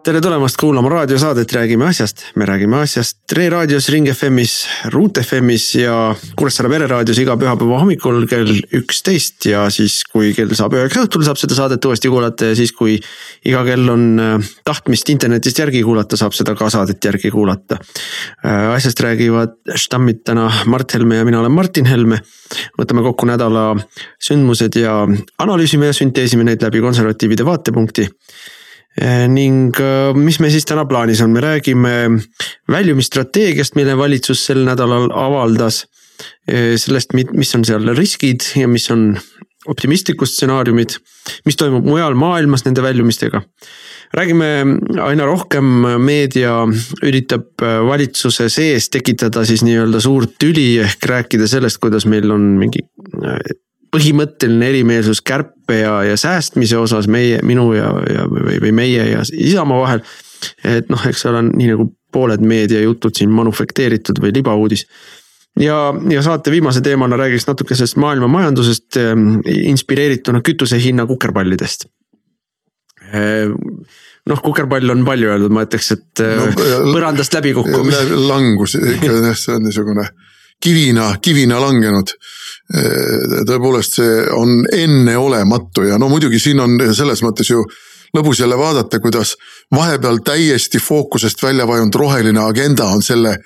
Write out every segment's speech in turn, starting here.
tere tulemast kuulama raadiosaadet Räägime asjast, me räägime asjast Tre raadios, Ring FM-is, Ruut FM-is ja Kuressaare pereraadios iga pühapäeva hommikul kell üksteist ja siis, kui kell saab üheksa õhtul, saab seda saadet uuesti kuulata ja siis, kui iga kell on äh, tahtmist internetist järgi kuulata, saab seda ka saadet järgi kuulata. Äh, asjast räägivad štammid täna Mart Helme ja mina olen Martin Helme. võtame kokku nädala sündmused ja analüüsime ja sünteesime neid läbi konservatiivide vaatepunkti ning eh, mis meil siis täna plaanis on, me räägime väljumisstrateegiast, mille valitsus sel nädalal avaldas. Eh, sellest, mis on seal riskid ja mis on optimistlikud stsenaariumid, mis toimub mujal maailmas nende väljumistega. räägime aina rohkem meedia üritab valitsuse sees tekitada siis nii-öelda suurt tüli ehk rääkida sellest, kuidas meil on mingi põhimõtteline erimeelsus kärpe ja, ja säästmise osas meie, minu ja, ja või, või meie ja Isamaa vahel. et noh, eks seal on nii nagu pooled meediajutud siin manufekteeritud või libauudis. ja, ja saate viimase teemana räägiks natuke sellest maailma majandusest ehm, inspireerituna kütuse hinna kukerpallidest ehm, noh, kukerpall on palju öeldud, ma ütleks, et no, põrandast läbi kukkumine. langus ikka jah, see on niisugune kivina, kivina langenud. tõepoolest, see on enneolematu ja no muidugi siin on selles mõttes ju lõbus jälle vaadata, kuidas vahepeal täiesti fookusest välja vajunud roheline agenda on selle,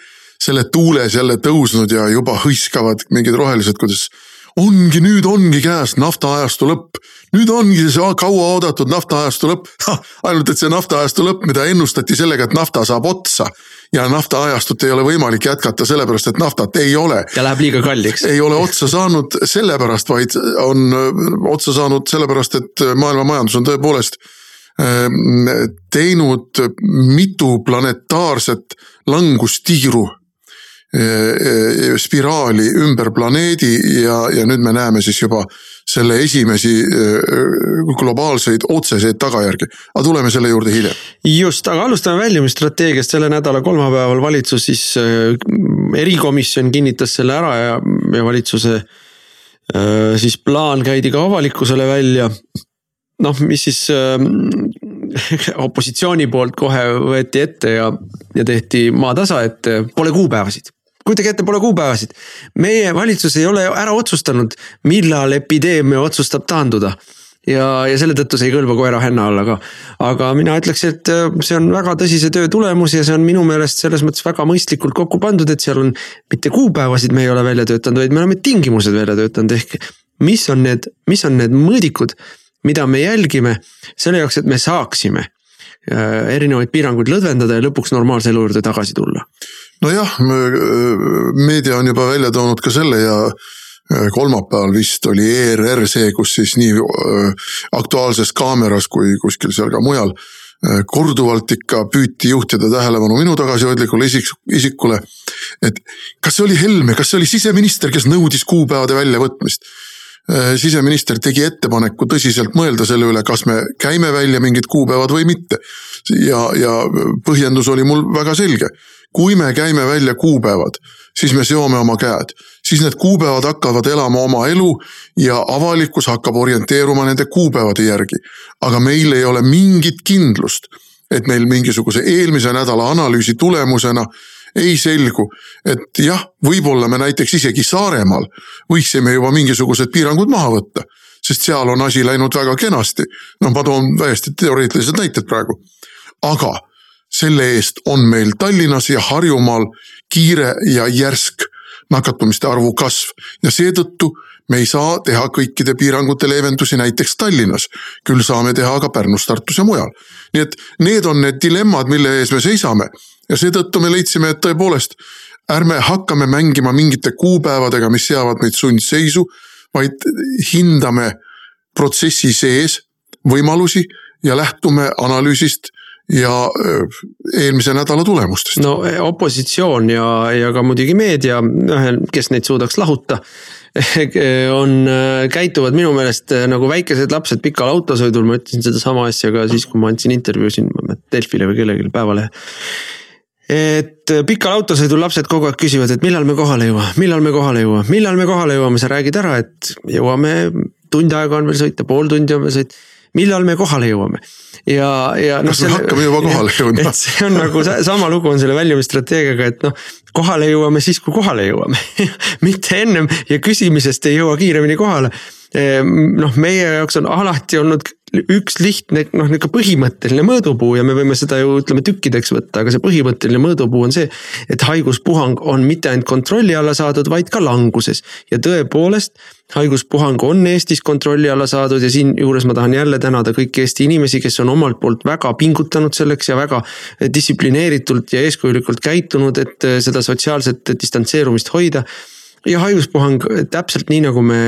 selle tuules jälle tõusnud ja juba hõiskavad mingid rohelised, kuidas ongi, nüüd ongi käes naftaajastu lõpp. nüüd ongi see kauaoodatud naftaajastu lõpp. ainult, et see naftaajastu lõpp, mida ennustati sellega, et nafta saab otsa ja naftaajastut ei ole võimalik jätkata sellepärast, et naftat ei ole. ja läheb liiga kalliks. ei ole otsa saanud sellepärast, vaid on otsa saanud sellepärast, et maailma majandus on tõepoolest ähm, teinud mitu planetaarset langustiiru äh, äh, spiraali ümber planeedi ja, ja nüüd me näeme siis juba selle esimesi äh, globaalseid otseseid tagajärgi, aga tuleme selle juurde hiljem. just, aga alustame väljumisstrateegiast, selle nädala kolmapäeval valitsus siis äh, erikomisjon kinnitas selle ära ja, ja valitsuse äh, siis plaan käidi ka avalikkusele välja. noh, mis siis opositsiooni poolt kohe võeti ette ja, ja tehti maatasa, et pole kuupäevasid kujutage ette, pole kuupäevasid. meie valitsus ei ole ära otsustanud, millal epideemia otsustab taanduda ja, ja selle tõttu see ei kõlba koera henna alla ka. aga mina ütleks, et äh, see on väga tõsise töö tulemus ja see on minu meelest selles mõttes väga mõistlikult kokku pandud, et seal on mitte kuupäevasid me ei ole välja töötanud, vaid me oleme tingimused välja töötanud, ehk mis on need, mis on need mõõdikud, mida me jälgime selle jaoks, et me saaksime erinevaid piiranguid lõdvendada ja lõpuks normaalse elu juurde tagasi tulla nojah, meedia on juba välja toonud ka selle ja äh, kolmapäeval vist oli ERR see, kus siis nii äh, Aktuaalses Kaameras kui kuskil seal ka mujal äh, korduvalt ikka püüti juhtida tähelepanu minu tagasihoidlikule isik, isikule. et kas see oli Helme, kas see oli siseminister, kes nõudis kuupäevade väljavõtmist? Siseminister tegi ettepaneku tõsiselt mõelda selle üle, kas me käime välja mingid kuupäevad või mitte. ja, ja põhjendus oli mul väga selge kui me käime välja kuupäevad, siis me seome oma käed, siis need kuupäevad hakkavad elama oma elu ja avalikkus hakkab orienteeruma nende kuupäevade järgi. aga meil ei ole mingit kindlust, et meil mingisuguse eelmise nädala analüüsi tulemusena ei selgu, et jah, võib-olla me näiteks isegi Saaremaal võiksime juba mingisugused piirangud maha võtta, sest seal on asi läinud väga kenasti. noh, ma toon täiesti teoreetilised näited praegu, aga selle eest on meil Tallinnas ja Harjumaal kiire ja järsk nakatumiste arvu kasv ja seetõttu me ei saa teha kõikide piirangute leevendusi näiteks Tallinnas. küll saame teha aga Pärnus, Tartus ja mujal. nii et need on need dilemmad, mille ees me seisame ja seetõttu me leidsime, et tõepoolest ärme hakkame mängima mingite kuupäevadega, mis seavad meid sundseisu, vaid hindame protsessi sees võimalusi ja lähtume analüüsist ja eelmise nädala tulemustest. no opositsioon ja, ja ka muidugi meedia, kes neid suudaks lahuta on, käituvad minu meelest nagu väikesed lapsed pikal autosõidul, ma ütlesin sedasama asja ka siis, kui ma andsin intervjuu siin Delfile või kellelegi Päevalehe et pikal autosõidul lapsed kogu aeg küsivad, et millal me kohale jõuame, millal me kohale jõuame, millal me kohale jõuame, sa räägid ära, et jõuame, tund aega on veel sõita, pool tundi on veel sõita millal me kohale jõuame ja, ja. kas me hakkame juba kohale jõudma? et see on nagu sama lugu on selle väljumisstrateegiaga, et noh, kohale jõuame siis, kui kohale jõuame mitte ennem ja küsimisest ei jõua kiiremini kohale. Ehm, noh, meie jaoks on alati olnud üks lihtne noh, nihuke põhimõtteline mõõdupuu ja me võime seda ju ütleme tükkideks võtta, aga see põhimõtteline mõõdupuu on see, et haiguspuhang on mitte ainult kontrolli alla saadud, vaid ka languses. ja tõepoolest, haiguspuhang on Eestis kontrolli alla saadud ja siinjuures ma tahan jälle tänada kõiki Eesti inimesi, kes on omalt poolt väga pingutanud selleks ja väga distsiplineeritult ja eeskujulikult käitunud, et seda sotsiaalset distantseerumist hoida ja haiguspuhang täpselt nii, nagu me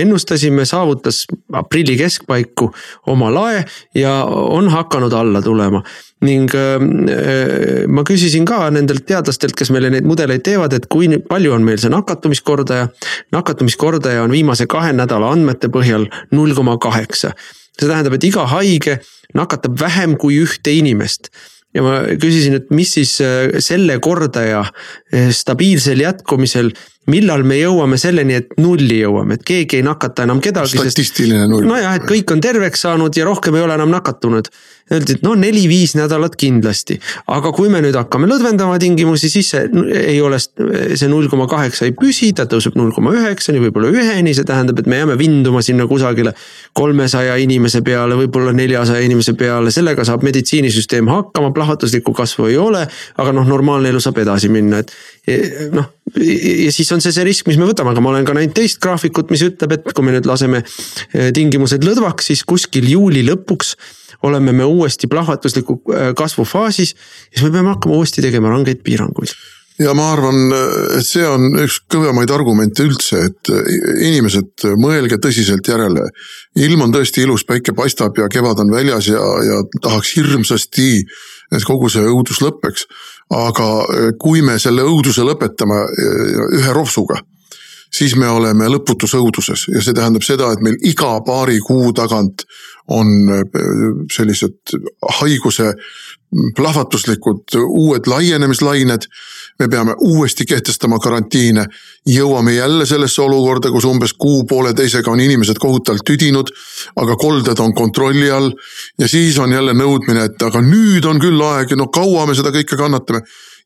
ennustasime, saavutas aprilli keskpaiku oma lae ja on hakanud alla tulema ning äh, ma küsisin ka nendelt teadlastelt, kes meile neid mudeleid teevad, et kui palju on meil see nakatumiskordaja. nakatumiskordaja on viimase kahe nädala andmete põhjal null koma kaheksa. see tähendab, et iga haige nakatab vähem kui ühte inimest ja ma küsisin, et mis siis äh, selle kordaja äh, stabiilsel jätkumisel millal me jõuame selleni, et nulli jõuame, et keegi ei nakata enam kedagi. statistiline null. nojah, et kõik on terveks saanud ja rohkem ei ole enam nakatunud. Öeldi, et no neli-viis nädalat kindlasti, aga kui me nüüd hakkame lõdvendama tingimusi, siis see ei ole, see null koma kaheksa ei püsi, ta tõuseb null koma üheksani, võib-olla üheni, see tähendab, et me jääme vinduma sinna kusagile. kolmesaja inimese peale, võib-olla neljasaja inimese peale, sellega saab meditsiinisüsteem hakkama, plahvatuslikku kasvu ei ole. aga noh, normaalne elu saab edasi minna, et e, noh ja siis on see see risk, mis me võtame, aga ma olen ka näinud teist graafikut, mis ütleb, et kui me nüüd laseme eh, tingimused lõdvaks, siis kuskil juuli lõpuks oleme me uuesti plahvatusliku eh, kasvu faasis. ja siis me peame hakkama uuesti tegema rangeid piiranguid ja ma arvan, et see on üks kõvemaid argumente üldse, et inimesed, mõelge tõsiselt järele. ilm on tõesti ilus, päike paistab ja kevad on väljas ja, ja tahaks hirmsasti, et kogu see õudus lõpeks aga kui me selle õuduse lõpetame ühe ropsuga, siis me oleme lõputus õuduses ja see tähendab seda, et meil iga paari kuu tagant on eh, sellised haiguse plahvatuslikud uued laienemislained me peame uuesti kehtestama karantiine. jõuame jälle sellesse olukorda, kus umbes kuu-pooleteisega on inimesed kohutavalt tüdinud, aga kolded on kontrolli all. ja siis on jälle nõudmine, et aga nüüd on küll aeg ja no kaua me seda kõike kannatame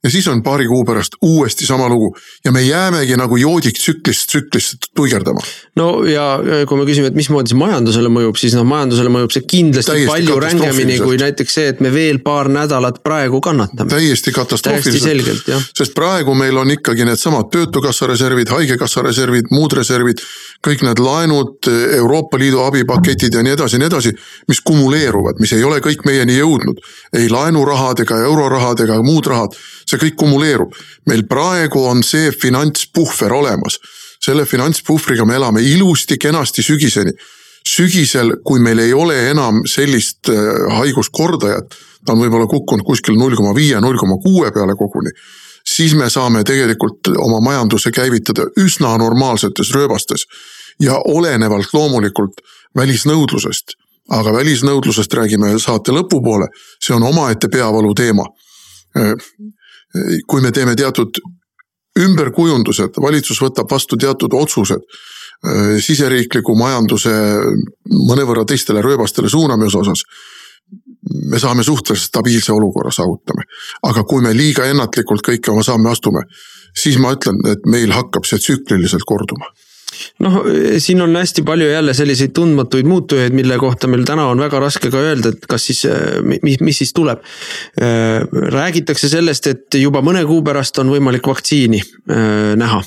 ja siis on paari kuu pärast uuesti sama lugu ja me jäämegi nagu joodik tsüklist tsüklisse tuigerdama. no ja kui me küsime, et mismoodi see majandusele mõjub, siis noh, majandusele mõjub see kindlasti Täiesti palju rängemini kui näiteks see, et me veel paar nädalat praegu kannatame. täiesti katastroofiliselt, sest praegu meil on ikkagi needsamad töötukassa reservid, haigekassa reservid, muud reservid kõik need laenud, Euroopa Liidu abipaketid ja nii edasi ja nii edasi, mis kumuleeruvad, mis ei ole kõik meieni jõudnud. ei laenurahad ega eurorahad ega muud rahad, see kõik kumuleerub. meil praegu on see finantspuhver olemas. selle finantspuhvriga me elame ilusti, kenasti sügiseni. sügisel, kui meil ei ole enam sellist äh, haiguskordajat, ta on võib-olla kukkunud kuskil null koma viie, null koma kuue peale koguni siis me saame tegelikult oma majanduse käivitada üsna normaalsetes rööbastes ja olenevalt loomulikult välisnõudlusest. aga välisnõudlusest räägime saate lõpupoole, see on omaette peavalu teema. Kui me teeme teatud ümberkujundused, valitsus võtab vastu teatud otsused siseriikliku majanduse mõnevõrra teistele rööbastele suunamise osas me saame suhteliselt stabiilse olukorra saavutame. aga kui me liiga ennatlikult kõiki oma samme astume, siis ma ütlen, et meil hakkab see tsükliliselt korduma noh, siin on hästi palju jälle selliseid tundmatuid muutujaid, mille kohta meil täna on väga raske ka öelda, et kas siis, mis, mis siis tuleb. räägitakse sellest, et juba mõne kuu pärast on võimalik vaktsiini äh, näha.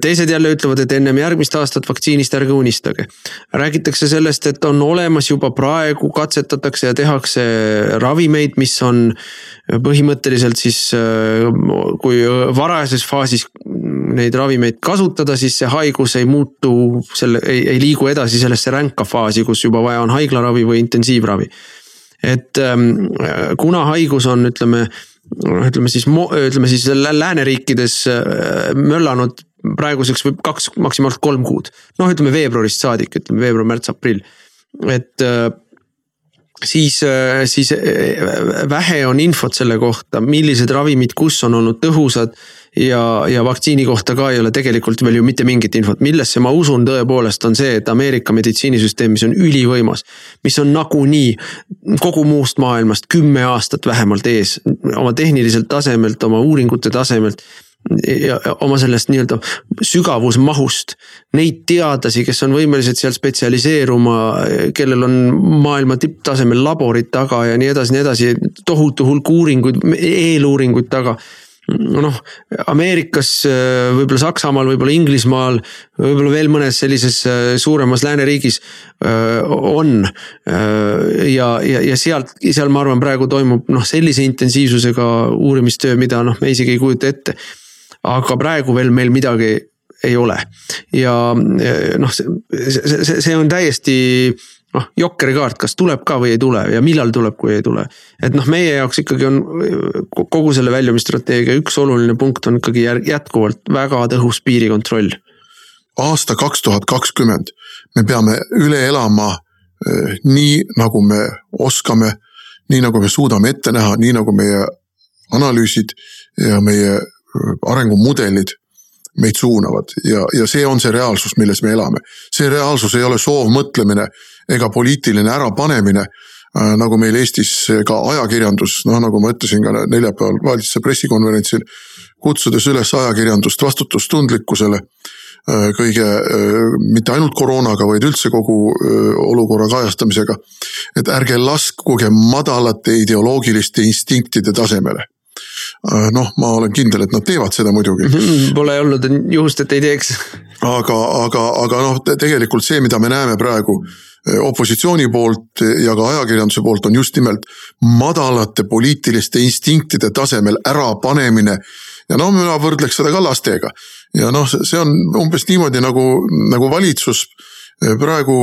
teised jälle ütlevad, et ennem järgmist aastat vaktsiinist ärge unistage. räägitakse sellest, et on olemas juba praegu katsetatakse ja tehakse ravimeid, mis on põhimõtteliselt siis, kui varajases faasis neid ravimeid kasutada, siis see haigus ei muutu selle, ei, ei liigu edasi sellesse ränka faasi, kus juba vaja on haiglaravi või intensiivravi. et ähm, kuna haigus on, ütleme ütleme siis, ütleme siis lääneriikides äh, möllanud praeguseks võib kaks, maksimaalselt kolm kuud. noh, ütleme veebruarist saadik, ütleme veebruar, märts, aprill, et äh, siis, äh, siis vähe on infot selle kohta, millised ravimid, kus on olnud tõhusad ja, ja vaktsiini kohta ka ei ole tegelikult veel ju mitte mingit infot, millesse ma usun tõepoolest, on see, et Ameerika meditsiinisüsteem, mis on ülivõimas. mis on nagunii kogu muust maailmast kümme aastat vähemalt ees, oma tehniliselt tasemelt, oma uuringute tasemelt ja oma sellest nii-öelda sügavusmahust. Neid teadlasi, kes on võimelised seal spetsialiseeruma, kellel on maailma tipptasemel laborid taga ja nii edasi, nii edasi, tohutu hulk uuringuid, eeluuringuid taga noh, Ameerikas, võib-olla Saksamaal, võib-olla Inglismaal, võib-olla veel mõnes sellises äh, suuremas lääneriigis äh, on. Äh, ja, ja, ja sealt, seal ma arvan, praegu toimub noh, sellise intensiivsusega uurimistöö, mida noh, me isegi ei kujuta ette. aga praegu veel meil midagi ei ole ja noh, see, see, see on täiesti noh, jokkerikaart, kas tuleb ka või ei tule ja millal tuleb, kui ei tule. et noh, meie jaoks ikkagi on kogu selle väljumisstrateegia üks oluline punkt on ikkagi jätkuvalt väga tõhus piirikontroll. aasta kaks tuhat kakskümmend, me peame üle elama eh, nii, nagu me oskame, nii nagu me suudame ette näha, nii nagu meie analüüsid ja meie eh, arengumudelid meid suunavad ja, ja see on see reaalsus, milles me elame. see reaalsus ei ole soovmõtlemine ega poliitiline ärapanemine äh, nagu meil Eestis ka ajakirjandus, noh nagu ma ütlesin ka neljapäeval valitsuse pressikonverentsil, kutsudes üles ajakirjandust vastutustundlikkusele äh, kõige, äh, mitte ainult koroonaga, vaid üldse kogu olukorra kajastamisega. et ärge laskuge madalate ideoloogiliste instinktide tasemele noh, ma olen kindel, et nad teevad seda muidugi. Pole olnud juhust, et ei teeks. aga, aga, aga noh, tegelikult see, mida me näeme praegu opositsiooni poolt ja ka ajakirjanduse poolt on just nimelt madalate poliitiliste instinktide tasemel ärapanemine. ja no mina võrdleks seda ka lastega ja noh, see on umbes niimoodi nagu, nagu valitsus praegu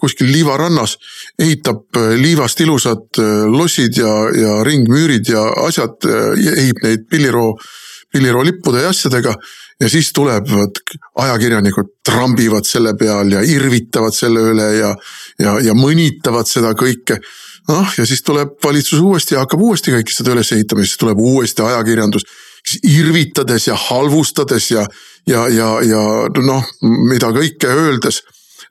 kuskil liivarannas ehitab liivast ilusad lossid ja, ja ringmüürid ja asjad, ehib neid pilliroo, pilliroo lippude ja asjadega. Ja siis tulevad ajakirjanikud, trambivad selle peal ja irvitavad selle üle ja, ja, ja mõnitavad seda kõike. noh, ja siis tuleb valitsus uuesti ja hakkab uuesti kõike seda üles ehitama, siis tuleb uuesti ajakirjandus irvitades ja halvustades ja, ja, ja, ja noh, mida kõike öeldes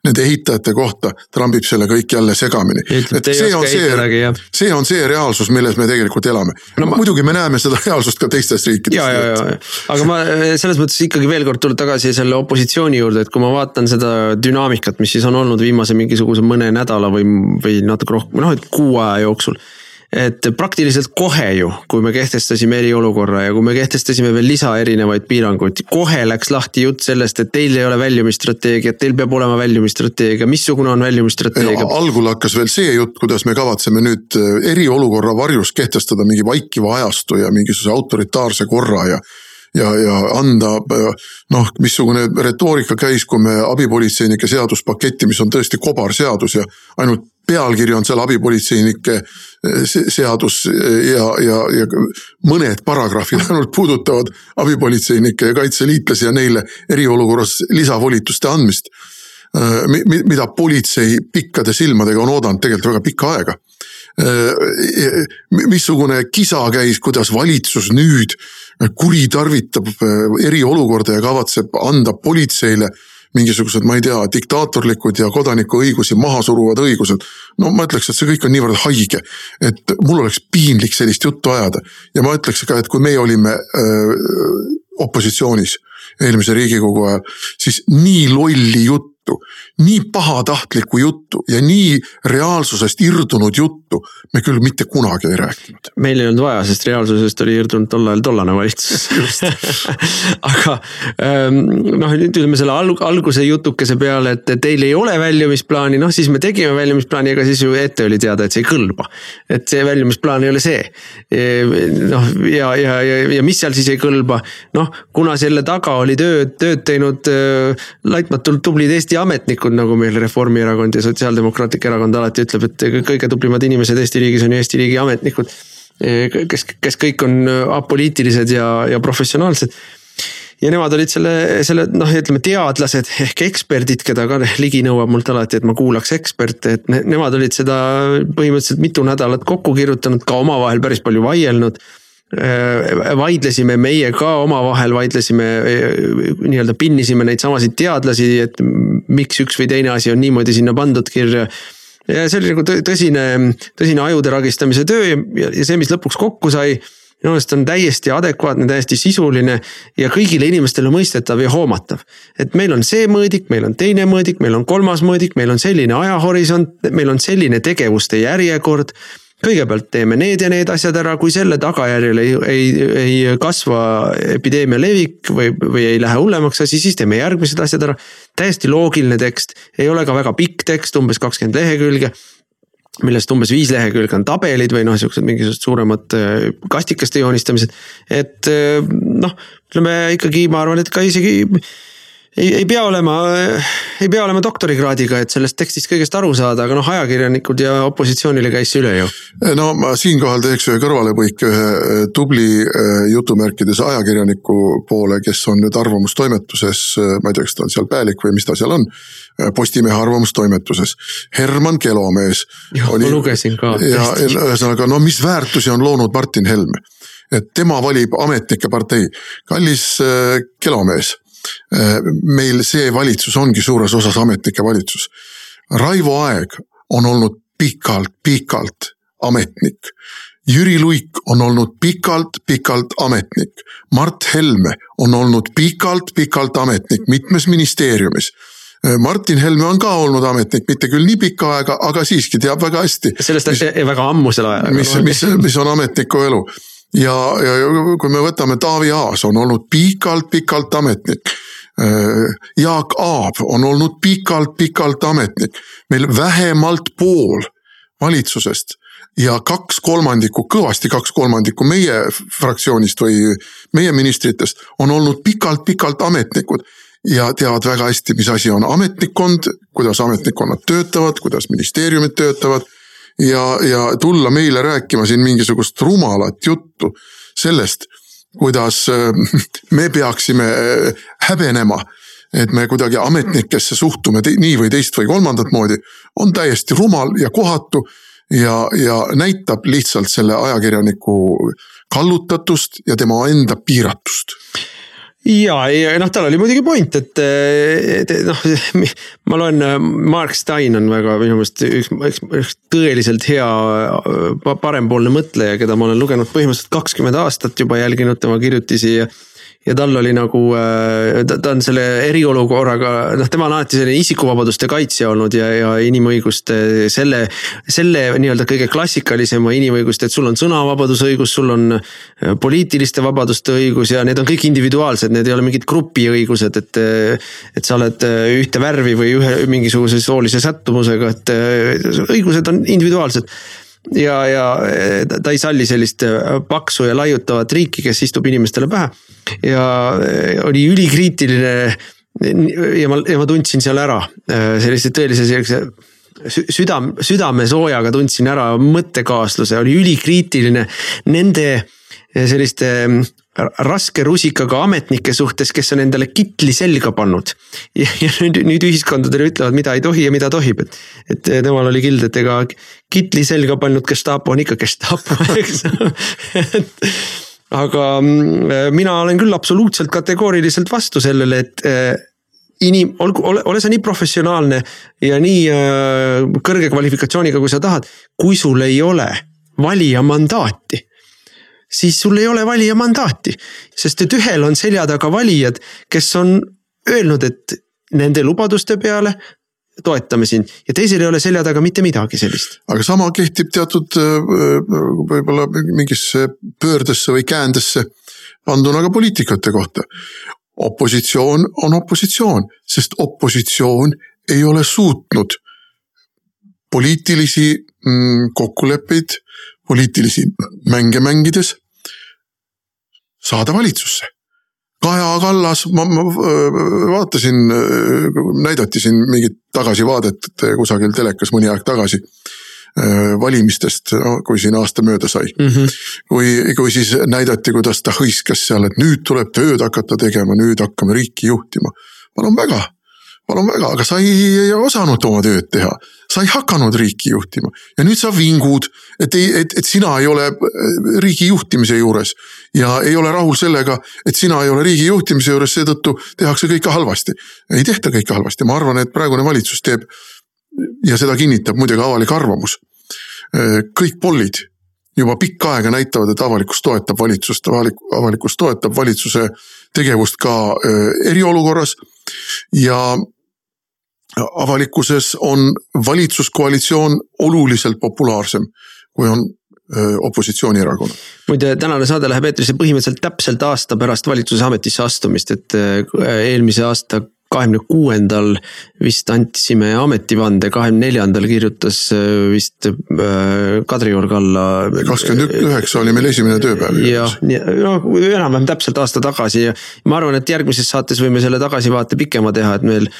nende ehitajate kohta trambib selle kõik jälle segamini. see on see, see on see reaalsus, milles me tegelikult elame no,. Ma... muidugi me näeme seda reaalsust ka teistes riikides. aga ma selles mõttes ikkagi veel kord tulen tagasi selle opositsiooni juurde, et kui ma vaatan seda dünaamikat, mis siis on olnud viimase mingisuguse mõne nädala või, või natuke rohkem, noh, et kuu aja jooksul et praktiliselt kohe ju, kui me kehtestasime eriolukorra ja kui me kehtestasime veel lisa erinevaid piiranguid, kohe läks lahti jutt sellest, et teil ei ole väljumisstrateegiat, teil peab olema väljumisstrateegia, missugune on väljumisstrateegia? algul hakkas veel see jutt, kuidas me kavatseme nüüd äh, eriolukorra varjus kehtestada mingi vaikiva ajastu ja mingisuguse autoritaarse korra ja ja, ja anda noh, missugune retoorika käis, kui me abipolitseinike seaduspaketti, mis on tõesti kobarseadus ja ainult pealkiri on seal abipolitseinike eh, seadus ja, ja, ja mõned paragrahvid ainult puudutavad abipolitseinikke ja kaitseliitlasi ja neile eriolukorras lisavolituste andmist. Eh, mida politsei pikkade silmadega on oodanud tegelikult väga pikka aega eh, missugune kisa käis, kuidas valitsus nüüd kuritarvitab eriolukorda ja kavatseb anda politseile mingisugused, ma ei tea, diktaatorlikud ja kodanikuõigusi maha suruvad õigused. no ma ütleks, et see kõik on niivõrd haige, et mul oleks piinlik sellist juttu ajada ja ma ütleks ka, et kui meie olime öö, opositsioonis eelmise riigikogu ajal, siis nii lolli juttu juttu, nii pahatahtlikku juttu ja nii reaalsusest irdunud juttu me küll mitte kunagi ei rääkinud. meil ei olnud vaja, sest reaalsusest oli irdunud tol ajal tollane valitsus aga ähm, noh, nüüd ütleme selle alg alguse jutukese peale, et teil ei ole väljumisplaani, noh siis me tegime väljumisplaani, ega siis ju ette oli teada, et see ei kõlba. et see väljumisplaan ei ole see. noh, ja, ja, ja, ja mis seal siis ei kõlba, noh kuna selle taga oli tööd, tööd teinud äh, laitmatult tublid Eesti Eesti ametnikud, nagu meil Reformierakond ja Sotsiaaldemokraatlik Erakond alati ütleb, et kõige tublimad inimesed Eesti riigis on ju Eesti riigi ametnikud. kes, kes kõik on apoliitilised ja, ja professionaalsed ja nemad olid selle, selle noh, ütleme teadlased ehk eksperdid, keda ka Ligi nõuab mult alati, et ma kuulaks eksperte, et ne, nemad olid seda põhimõtteliselt mitu nädalat kokku kirjutanud, ka omavahel päris palju vaielnud vaidlesime meie ka omavahel, vaidlesime nii-öelda pinnisime neid samasid teadlasi, et miks üks või teine asi on niimoodi sinna pandud kirja. ja see oli nagu tõsine, tõsine ajude ragistamise töö ja, ja see, mis lõpuks kokku sai minu meelest on täiesti adekvaatne, täiesti sisuline ja kõigile inimestele mõistetav ja hoomatav. et meil on see mõõdik, meil on teine mõõdik, meil on kolmas mõõdik, meil on selline ajahorisont, meil on selline tegevuste järjekord kõigepealt teeme need ja need asjad ära, kui selle tagajärjel ei, ei, ei kasva epideemia levik või, või ei lähe hullemaks asi, siis teeme järgmised asjad ära. täiesti loogiline tekst, ei ole ka väga pikk tekst, umbes kakskümmend lehekülge millest umbes viis lehekülge on tabelid või noh, siuksed mingisugused suuremad äh, kastikeste joonistamised. et äh, noh, ütleme ikkagi, ma arvan, et ka isegi ei, ei pea olema, ei pea olema doktorikraadiga, et sellest tekstist kõigest aru saada, aga noh, ajakirjanikud ja opositsioonile käis see üle ju. no ma siinkohal teeks ühe kõrvalepõike ühe eh, tubli eh, jutumärkides ajakirjaniku poole, kes on nüüd arvamustoimetuses, eh, ma ei tea, kas ta on seal pealik või mis ta seal on. Postimehe arvamustoimetuses, Herman Kelomees. jah, ma lugesin ka. ja ühesõnaga, no mis väärtusi on loonud Martin Helme et tema valib ametnike partei. kallis Kelomees meil see valitsus ongi suures osas ametnike valitsus. Raivo Aeg on olnud pikalt-pikalt ametnik. Jüri Luik on olnud pikalt-pikalt ametnik. Mart Helme on olnud pikalt-pikalt ametnik mitmes ministeeriumis Martin Helme on ka olnud ametnik, mitte küll nii pikka aega, aga siiski teab väga hästi. sellest mis, väga ammusel ajal. mis, mis, mis on ametniku elu ja, ja kui me võtame Taavi Aas on olnud pikalt-pikalt ametnik. Äh, Jaak Aab on olnud pikalt-pikalt ametnik, meil vähemalt pool valitsusest ja kaks kolmandikku, kõvasti kaks kolmandikku meie fraktsioonist või meie ministritest on olnud pikalt-pikalt ametnikud. Ja teavad väga hästi, mis asi on ametnikkond, kuidas ametnikkonnad töötavad, kuidas ministeeriumid töötavad. Ja, ja tulla meile rääkima siin mingisugust rumalat juttu sellest kuidas äh, me peaksime äh, häbenema, et me kuidagi ametnikesse suhtume nii või teist või kolmandat moodi, on täiesti rumal ja kohatu ja, ja näitab lihtsalt selle ajakirjaniku kallutatust ja tema enda piiratust ja, ja noh, tal oli muidugi point, et, et noh, ma loen, Mark Stein on väga minu meelest üks, üks, üks tõeliselt hea parempoolne mõtleja, keda ma olen lugenud põhimõtteliselt kakskümmend aastat juba jälginud tema kirjutisi ja ja tal oli nagu, äh, ta, ta on selle eriolukorraga, noh, tema on alati selline isikuvabaduste kaitsja olnud ja, ja inimõiguste selle, selle nii-öelda kõige klassikalisema inimõiguste, et sul on sõnavabadusõigus, sul on äh, poliitiliste vabaduste õigus ja need on kõik individuaalsed, need ei ole mingid grupiõigused, et. et sa oled äh, ühte värvi või ühe mingisuguse soolise sättumusega, et õigused on individuaalsed ja, ja ta ei salli sellist paksu ja laiutavat riiki, kes istub inimestele pähe ja eh, oli ülikriitiline. ja ma, ja ma tundsin seal ära eh, sellise tõelise sellise südam, südamesoojaga tundsin ära mõttekaasluse, oli ülikriitiline nende eh, selliste raske rusikaga ametnike suhtes, kes on endale kitli selga pannud. ja, nüüd, nüüd ühiskondadele ütlevad, mida ei tohi ja mida tohib, et, et temal oli kild, et ega kitli selga pannud gestapo on ikka gestapo, eks et aga mm, mina olen küll absoluutselt kategooriliselt vastu sellele, et äh, inim-, olgu, ole, ole sa nii professionaalne ja nii äh, kõrge kvalifikatsiooniga, kui sa tahad. kui sul ei ole valija mandaati, siis sul ei ole valija mandaati. sest et ühel on selja taga valijad, kes on öelnud, et nende lubaduste peale toetame sind ja teisel ei ole selja taga mitte midagi sellist. aga sama kehtib teatud võib-olla mingisse pöördesse või käändesse panduna ka poliitikute kohta. opositsioon on opositsioon, sest opositsioon ei ole suutnud poliitilisi mm, kokkuleppeid, poliitilisi mänge mängides saada valitsusse. Kaja Kallas, ma, ma vaatasin, näidati siin mingit tagasivaadet kusagil telekas mõni aeg tagasi valimistest, kui siin aasta mööda sai mm. -hmm. kui, kui siis näidati, kuidas ta hõiskas seal, et nüüd tuleb tööd hakata tegema, nüüd hakkame riiki juhtima. palun väga, palun väga, aga sa ei, ei osanud oma tööd teha. Sa ei hakanud riiki juhtima ja nüüd sa vingud, et ei, et, et sina ei ole riigi juhtimise juures ja ei ole rahul sellega, et sina ei ole riigi juhtimise juures, seetõttu tehakse kõike halvasti. ei tehta kõike halvasti, ma arvan, et praegune valitsus teeb ja seda kinnitab muidugi avalik arvamus. kõik pollid juba pikka aega näitavad, et avalikkus toetab valitsust, avalik, avalikkus toetab valitsuse tegevust ka eriolukorras. ja avalikkuses on valitsuskoalitsioon oluliselt populaarsem, kui on opositsioonierakonnad. muide, tänane saade läheb eetrisse põhimõtteliselt täpselt aasta pärast valitsuse ametisse astumist, et eelmise aasta kahekümne kuuendal vist andsime ametivande, kahekümne neljandal kirjutas vist Kadriorg alla. kakskümmend üheksa oli meil esimene tööpäev. jah, no enam-vähem täpselt aasta tagasi ja ma arvan, et järgmises saates võime selle tagasivaate pikema teha, et meil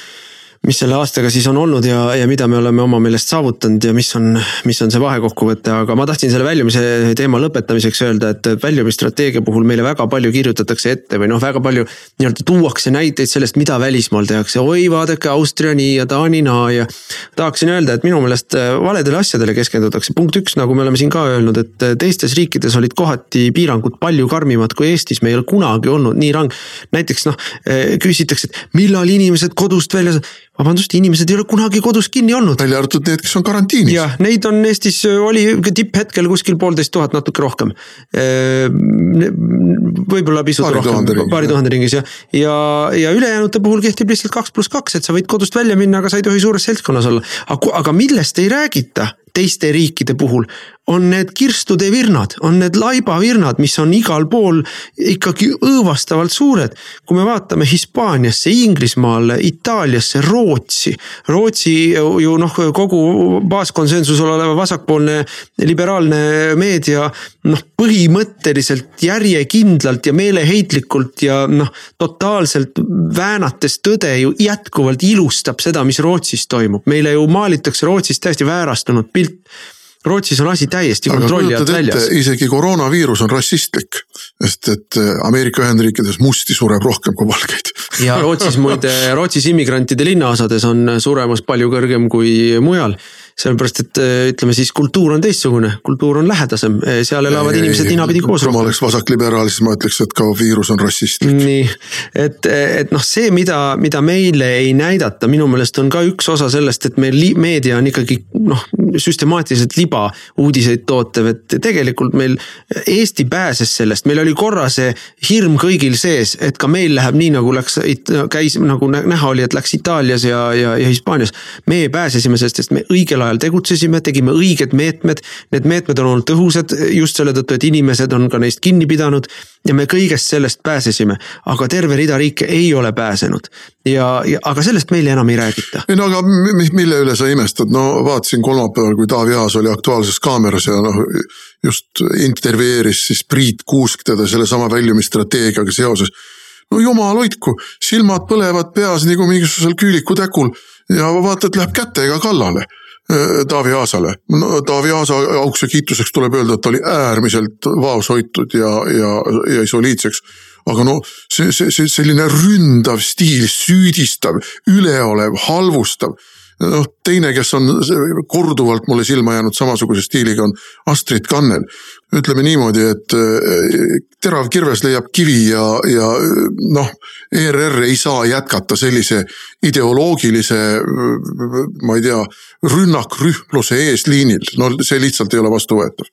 mis selle aastaga siis on olnud ja, ja mida me oleme oma meelest saavutanud ja mis on, mis on see vahekokkuvõte, aga ma tahtsin selle väljumise teema lõpetamiseks öelda, et väljumisstrateegia puhul meile väga palju kirjutatakse ette või noh, väga palju nii-öelda tuuakse näiteid sellest, mida välismaal tehakse, oi vaadake Austria nii ja Taani naa ja. tahaksin öelda, et minu meelest valedele asjadele keskendutakse, punkt üks, nagu me oleme siin ka öelnud, et teistes riikides olid kohati piirangud palju karmimad kui Eestis, me ei ole kunagi olnud nii rang. näiteks noh, küsitakse, et millal inimesed kodust väljas vabandust, inimesed ei ole kunagi kodus kinni olnud. välja arvatud need, kes on karantiinis. jah, neid on Eestis, oli tipphetkel kuskil poolteist tuhat, natuke rohkem. võib-olla pisut paari rohkem, paari tuhande ringis jah. ja, ja ülejäänute puhul kehtib lihtsalt kaks pluss kaks, et sa võid kodust välja minna, aga sa ei tohi suures seltskonnas olla. aga, aga millest ei räägita teiste riikide puhul, on need kirstude virnad, on need laibavirnad, mis on igal pool ikkagi õõvastavalt suured. kui me vaatame Hispaaniasse, Inglismaale, Itaaliasse, Rootsi. Rootsi ju noh, kogu baaskonsensusel oleva vasakpoolne liberaalne meedia noh, põhimõtteliselt järjekindlalt ja meeleheitlikult ja noh, totaalselt väänates tõde ju jätkuvalt ilustab seda, mis Rootsis toimub. meile ju maalitakse Rootsist täiesti väärastunud pilt Rootsis on asi täiesti kontrolli alt väljas. isegi koroonaviirus on rassistlik, sest et äh, Ameerika Ühendriikides musti sureb rohkem kui valgeid. ja Rootsis muide, Rootsis immigrantide linnaosades on suremus palju kõrgem kui mujal sellepärast, et äh, ütleme siis kultuur on teistsugune, kultuur on lähedasem, äh, seal elavad ei, inimesed ninapidi koos. kui ma oleks vasakliberaal, siis ma ütleks, et ka viirus on rassistlik. nii, et, et noh, see, mida, mida meile ei näidata, minu meelest on ka üks osa sellest, et meil meedia on ikkagi noh, süstemaatiliselt libauudiseid tootev, et tegelikult meil Eesti pääses sellest, meil oli korra see hirm kõigil sees, et ka meil läheb nii, nagu läks, käis nagu näha oli, et läks Itaalias ja, ja, ja Hispaanias. meie pääsesime sellest, sest me õigel ajal tegutsesime, tegime õiged meetmed. Need meetmed on olnud tõhusad just selle tõttu, et inimesed on ka neist kinni pidanud ja me kõigest sellest pääsesime, aga terve rida riike ei ole pääsenud. ja, ja aga sellest meile enam ei räägita. ei no aga mille üle sa imestad, no vaatasin kolmapäeval, kui Taavi Aas oli Aktuaalses Kaameras ja noh. just intervjueeris siis Priit Kuusk teda sellesama väljumisstrateegiaga seoses. no jumal hoidku, silmad põlevad peas nagu mingisugusel küülikutäkul ja vaata, et läheb kätega kallale Taavi Aasale. no Taavi Aasa auks ja kiituseks tuleb öelda, et ta oli äärmiselt vaoshoitud ja, ja, ja soliidseks. Aga no see, see, see selline ründav stiil, süüdistav, üleolev, halvustav noh, teine, kes on korduvalt mulle silma jäänud samasuguse stiiliga, on Astrid Kannel. ütleme niimoodi, et eh, terav kirves leiab kivi ja, ja noh, ERR ei saa jätkata sellise ideoloogilise, ma ei tea, rünnakrühmluse eesliinil, no see lihtsalt ei ole vastuvõetav.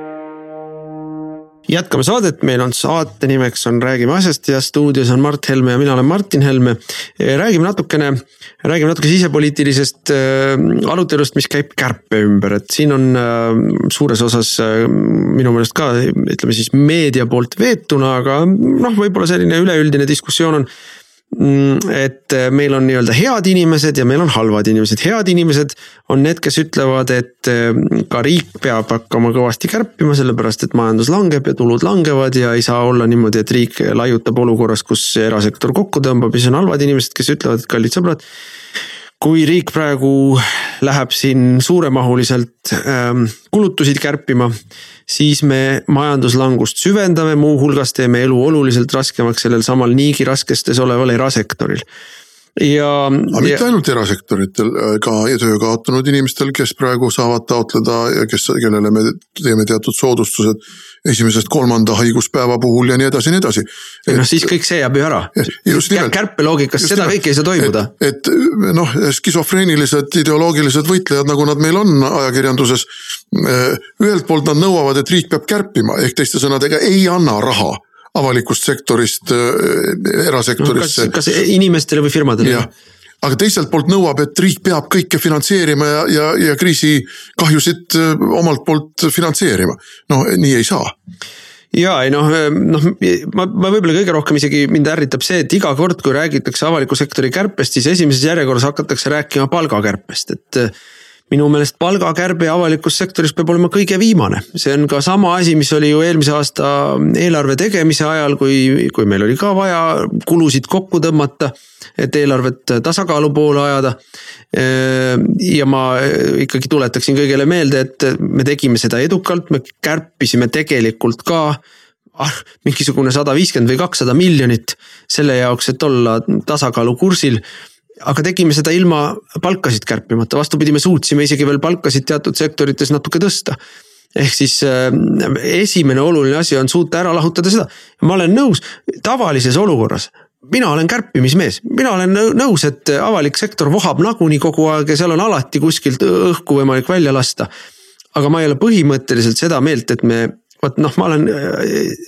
jätkame saadet, meil on saate nimeks on Räägime asjast ja stuudios on Mart Helme ja mina olen Martin Helme. räägime natukene, räägime natuke sisepoliitilisest äh, arutelust, mis käib kärpe ümber, et siin on äh, suures osas minu meelest ka ütleme siis meedia poolt veetuna, aga noh, võib-olla selline üleüldine diskussioon on et äh, meil on nii-öelda head inimesed ja meil on halvad inimesed, head inimesed on need, kes ütlevad, et äh, ka riik peab hakkama kõvasti kärpima, sellepärast et majandus langeb ja tulud langevad ja ei saa olla niimoodi, et riik laiutab olukorras, kus erasektor kokku tõmbab ja siis on halvad inimesed, kes ütlevad, et kallid sõbrad kui riik praegu läheb siin suuremahuliselt ähm, kulutusi kärpima, siis me majanduslangust süvendame, muuhulgas teeme elu oluliselt raskemaks sellel samal niigi raskestes oleval erasektoril ja. aga mitte ja... ainult erasektoritel, äh, ka töö kaotanud inimestel, kes praegu saavad taotleda ja kes, kellele me teeme teatud soodustused esimesest kolmanda haiguspäeva puhul ja nii edasi ja nii edasi. noh, siis kõik see jääb ju ära. kärpeloogikas seda kõike ei saa toimuda. et, et noh, skisofreenilised ideoloogilised võitlejad, nagu nad meil on ajakirjanduses. Eh, ühelt poolt nad nõuavad, et riik peab kärpima, ehk teiste sõnadega ei anna raha avalikust sektorist äh, erasektorisse no,. kas, kas inimestele või firmadele? aga teiselt poolt nõuab, et riik peab kõike finantseerima ja, ja, ja kriisikahjusid äh, omalt poolt finantseerima. no nii ei saa ja ei noh, äh, noh ma, ma võib-olla kõige rohkem isegi mind ärritab see, et iga kord, kui räägitakse avaliku sektori kärpest, siis esimeses järjekorras hakatakse rääkima palgakärpest, et minu meelest palgakärbe avalikus sektoris peab olema kõige viimane, see on ka sama asi, mis oli ju eelmise aasta eelarve tegemise ajal, kui, kui meil oli ka vaja kulusid kokku tõmmata. et eelarvet tasakaalu poole ajada. ja ma ikkagi tuletaksin kõigile meelde, et me tegime seda edukalt, me kärpisime tegelikult ka ah, mingisugune sada viiskümmend või kakssada miljonit selle jaoks, et olla tasakaalu kursil aga tegime seda ilma palkasid kärpimata, vastupidi, me suutsime isegi veel palkasid teatud sektorites natuke tõsta. Ehk siis äh, esimene oluline asi on suuta ära lahutada seda, ma olen nõus, tavalises olukorras mina olen kärpimismees, mina olen nõus, et avalik sektor vohab nagunii kogu aeg ja seal on alati kuskilt õhku võimalik välja lasta. aga ma ei ole põhimõtteliselt seda meelt, et me vot noh, ma olen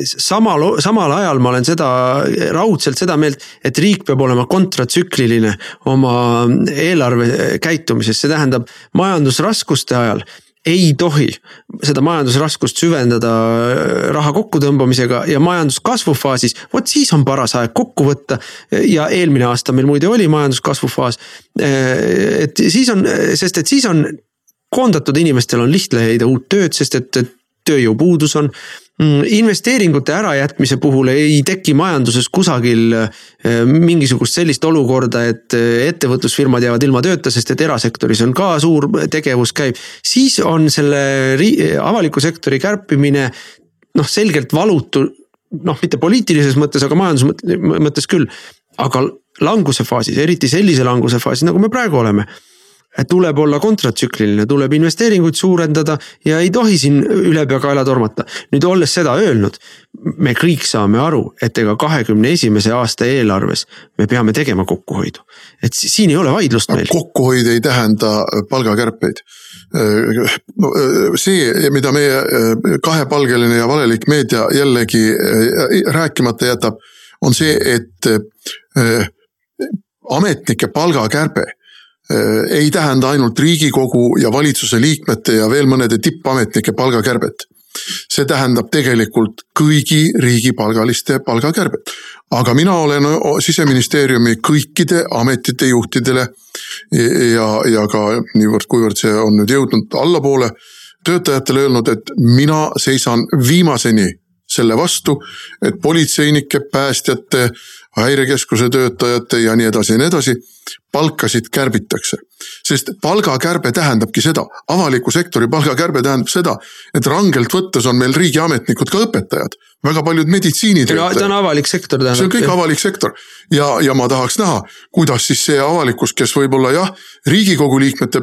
samal, samal ajal ma olen seda raudselt seda meelt, et riik peab olema kontratsükliline oma eelarve käitumises, see tähendab majandusraskuste ajal ei tohi seda majandusraskust süvendada raha kokkutõmbamisega ja majanduskasvu faasis, vot siis on paras aeg kokku võtta. ja eelmine aasta meil muide oli majanduskasvu faas. et siis on, sest et siis on koondatud inimestel on lihtne leida uut tööd, sest et, et tööjõupuudus on. Mm, investeeringute ärajätmise puhul ei teki majanduses kusagil eh, mingisugust sellist olukorda, et eh, ettevõtlusfirmad jäävad ilma tööta, sest et erasektoris on ka suur tegevus käib. siis on selle avaliku sektori kärpimine noh, selgelt valutu, noh, mitte poliitilises mõttes, aga majanduse mõttes küll. aga languse faasis, eriti sellise languse faasis, nagu me praegu oleme tuleb olla kontratsükliline, tuleb investeeringuid suurendada ja ei tohi siin ülepeakaela tormata. nüüd olles seda öelnud, me kõik saame aru, et ega kahekümne esimese aasta eelarves me peame tegema kokkuhoidu. et siin ei ole vaidlust meil. kokkuhoid ei tähenda palgakärpeid. see, mida meie kahepalgeline ja valelik meedia jällegi rääkimata jätab, on see, et ametnike palgakärbe Äh, ei tähenda ainult riigikogu ja valitsuse liikmete ja veel mõnede tippametnike palgakärbet. see tähendab tegelikult kõigi riigipalgaliste palgakärbet. aga mina olen siseministeeriumi kõikide ametite juhtidele ja, ja ka niivõrd, kuivõrd see on nüüd jõudnud allapoole, töötajatele öelnud, et mina seisan viimaseni selle vastu, et politseinike, päästjate, häirekeskuse töötajate ja nii edasi ja nii edasi palkasid kärbitakse. sest palgakärbe tähendabki seda, avaliku sektori palgakärbe tähendab seda, et rangelt võttes on meil riigiametnikud ka õpetajad. väga paljud meditsiinitöötajad. see on avalik sektor tähendab. see on kõik avalik sektor ja, ja ma tahaks näha, kuidas siis see avalikkus, kes võib-olla jah, riigikogu liikmete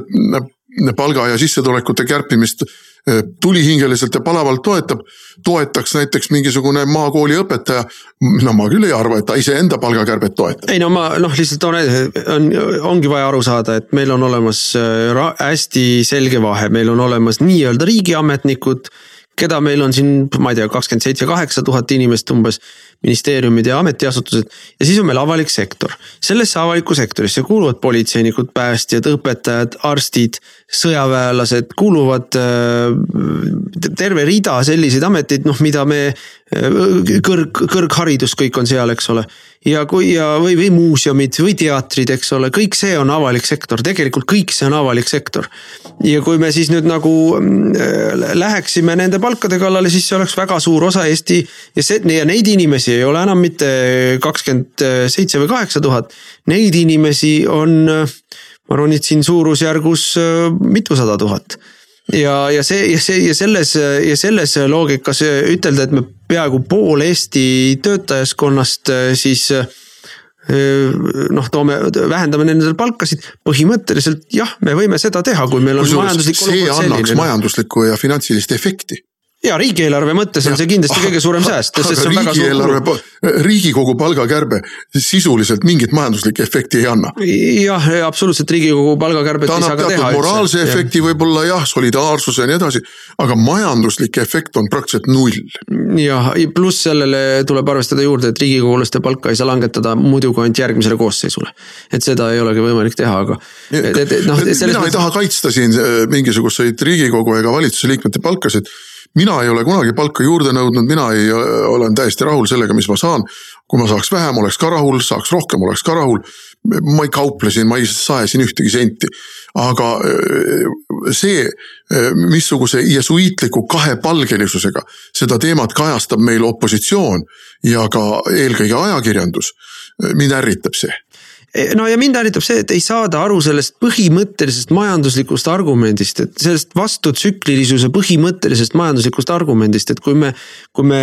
palga ja sissetulekute kärpimist Äh, tulihingeliselt ja palavalt toetab, toetaks näiteks mingisugune maakooli õpetaja. no ma küll ei arva, et ta iseenda palgakärbet toetab. ei no ma noh, lihtsalt toon, on, ongi vaja aru saada, et meil on olemas äh, hästi selge vahe, meil on olemas nii-öelda riigiametnikud keda meil on siin, ma ei tea, kakskümmend seitse, kaheksa tuhat inimest umbes. ministeeriumid ja ametiasutused ja siis on meil avalik sektor. sellesse avalikku sektorisse kuuluvad politseinikud, päästjad, õpetajad, arstid, sõjaväelased, kuuluvad äh, terve rida selliseid ameteid, noh, mida me äh, kõrg, kõrgharidus kõik on seal, eks ole ja kui ja, või, või muuseumid või teatrid, eks ole, kõik see on avalik sektor, tegelikult kõik see on avalik sektor. ja kui me siis nüüd nagu äh, läheksime nende palkade kallale, siis see oleks väga suur osa Eesti ja see ja neid inimesi ei ole enam mitte kakskümmend seitse või kaheksa tuhat. Neid inimesi on, ma arvan, et siin suurusjärgus äh, mitusada tuhat ja, ja see ja see ja selles ja selles loogikas ütelda, et me peaaegu pool Eesti töötajaskonnast äh, siis äh, noh, toome, vähendame nendel palkasid, põhimõtteliselt jah, me võime seda teha, kui meil on majanduslik see olukord annaks selline. majanduslikku ja finantsilist efekti. Ja riigieelarve mõttes on see kindlasti kõige suurem sääst, sest see on väga suur riigieelarve riigikogu palgakärbe sisuliselt mingit majanduslikku efekti ei anna. jah, absoluutselt riigikogu palgakärbet ei saa ka teha moraalse üldse. efekti võib-olla jah, solidaarsuse ja nii edasi, aga majanduslik efekt on praktiliselt null. jah, pluss sellele tuleb arvestada juurde, et riigikogulaste palka ei saa langetada muidu kui ainult järgmisele koosseisule. et seda ei olegi võimalik teha, aga. noh, selles mina ei taha kaitsta siin äh, mingisuguseid riigikogu ega valitsuse liikmete palkasid. Mina ei ole kunagi palka juurde nõudnud, mina ei, olen täiesti rahul sellega, mis ma saan. kui ma saaks vähem, oleks ka rahul, saaks rohkem, oleks ka rahul. ma ei kauple siin, ma ei sae siin ühtegi senti. aga äh, see, äh, missuguse jesuiitliku kahepalgelisusega seda teemat kajastab meil opositsioon ja ka eelkõige ajakirjandus, mind ärritab see no ja mind ärritab see, et ei saada aru sellest põhimõttelisest majanduslikust argumendist, et sellest vastutsüklilisuse põhimõttelisest majanduslikust argumendist, et kui me. kui me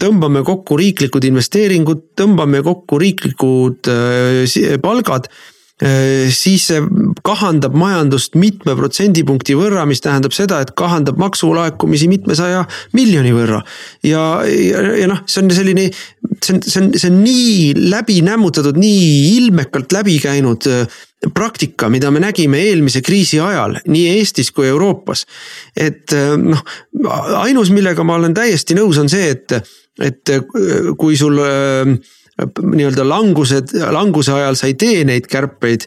tõmbame kokku riiklikud investeeringud, tõmbame kokku riiklikud äh, palgad siis see kahandab majandust mitme protsendipunkti võrra, mis tähendab seda, et kahandab maksulaekumisi mitmesaja miljoni võrra. ja, ja, ja noh, see on selline, see on, see on, see on nii läbi nämmutatud, nii ilmekalt läbi käinud äh, praktika, mida me nägime eelmise kriisi ajal nii Eestis kui Euroopas. et äh, noh, ainus, millega ma olen täiesti nõus, on see, et, et äh, kui sul äh, nii-öelda langused, languse ajal sa ei tee neid kärpeid.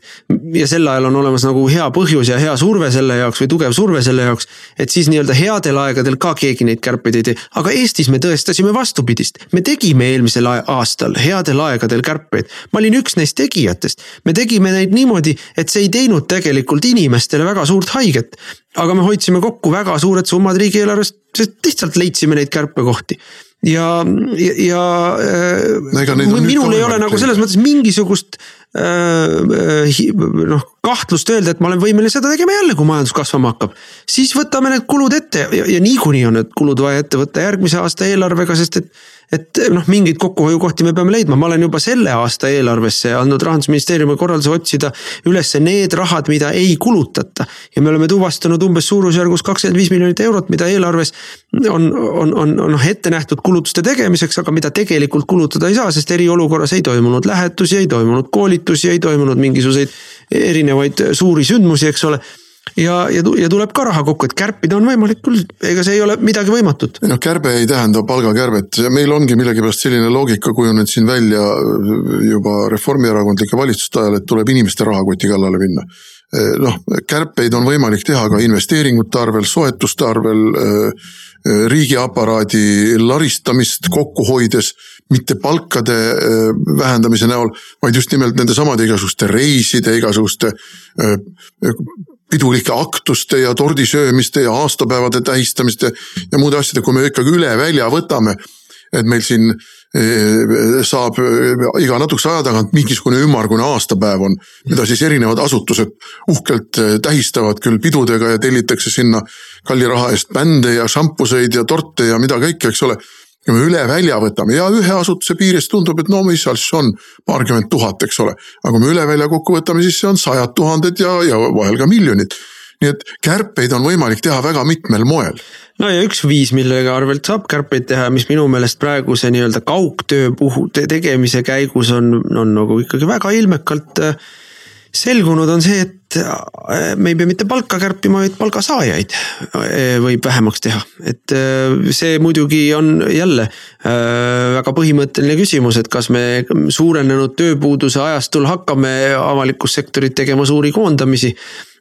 ja sel ajal on olemas nagu hea põhjus ja hea surve selle jaoks või tugev surve selle jaoks. et siis nii-öelda headel aegadel ka keegi neid kärpeid ei tee, aga Eestis me tõestasime vastupidist. me tegime eelmisel aastal headel aegadel kärpeid, ma olin üks neist tegijatest. me tegime neid niimoodi, et see ei teinud tegelikult inimestele väga suurt haiget. aga me hoidsime kokku väga suured summad riigieelarvest, sest lihtsalt leidsime neid kärpekohti ja, ja, ja No minul ei ole nagu selles mõttes mingisugust äh, noh, kahtlust öelda, et ma olen võimeline seda tegema jälle, kui majandus kasvama hakkab. siis võtame need kulud ette ja, ja niikuinii on need kulud vaja ette võtta järgmise aasta eelarvega, sest et. Et noh, mingeid kokkuhoiukohti me peame leidma, ma olen juba selle aasta eelarvesse andnud rahandusministeeriumi korralduse otsida ülesse need rahad, mida ei kulutata. ja me oleme tuvastanud umbes suurusjärgus kakskümmend viis miljonit eurot, mida eelarves on, on, on, on noh ette nähtud kulutuste tegemiseks, aga mida tegelikult kulutada ei saa, sest eriolukorras ei toimunud lähetusi, ei toimunud koolitusi, ei toimunud mingisuguseid erinevaid suuri sündmusi, eks ole. Ja, ja, ja tuleb ka raha kokku, et kärpida on võimalik küll, ega see ei ole midagi võimatut. ei noh, kärbe ei tähenda palgakärbet, meil ongi millegipärast selline loogika kujunenud siin välja juba reformierakondlike valitsuste ajal, et tuleb inimeste rahakoti kallale minna. noh, kärpeid on võimalik teha ka investeeringute arvel, soetuste arvel, riigiaparaadi laristamist kokku hoides, mitte palkade vähendamise näol, vaid just nimelt nendesamade igasuguste reiside, igasuguste pidulike aktuste ja tordisöömiste ja aastapäevade tähistamiste ja muude asjade, kui me ikkagi üle välja võtame, et meil siin eh, saab eh, iga natukese aja tagant mingisugune ümmargune aastapäev on, mida siis erinevad asutused uhkelt eh, tähistavad küll pidudega ja tellitakse sinna kalli raha eest bände ja šampuseid ja torte ja mida kõike, eks ole ja me üle välja võtame ja ühe asutuse piires tundub, et no mis seal siis on, paarkümmend tuhat, eks ole. aga kui me üle välja kokku võtame, siis see on sajad tuhanded ja, ja vahel ka miljonid. nii et kärpeid on võimalik teha väga mitmel moel. no ja üks viis, millega arvelt saab kärpeid teha, mis minu meelest praeguse nii-öelda kaugtöö puhul te tegemise käigus on, on nagu ikkagi väga ilmekalt äh, selgunud on see, et äh, me ei pea mitte palka kärpima, vaid palgasaajaid äh, võib vähemaks teha. et äh, see muidugi on jälle väga põhimõtteline küsimus, et kas me suurenenud tööpuuduse ajastul hakkame avalikus sektorit tegema suuri koondamisi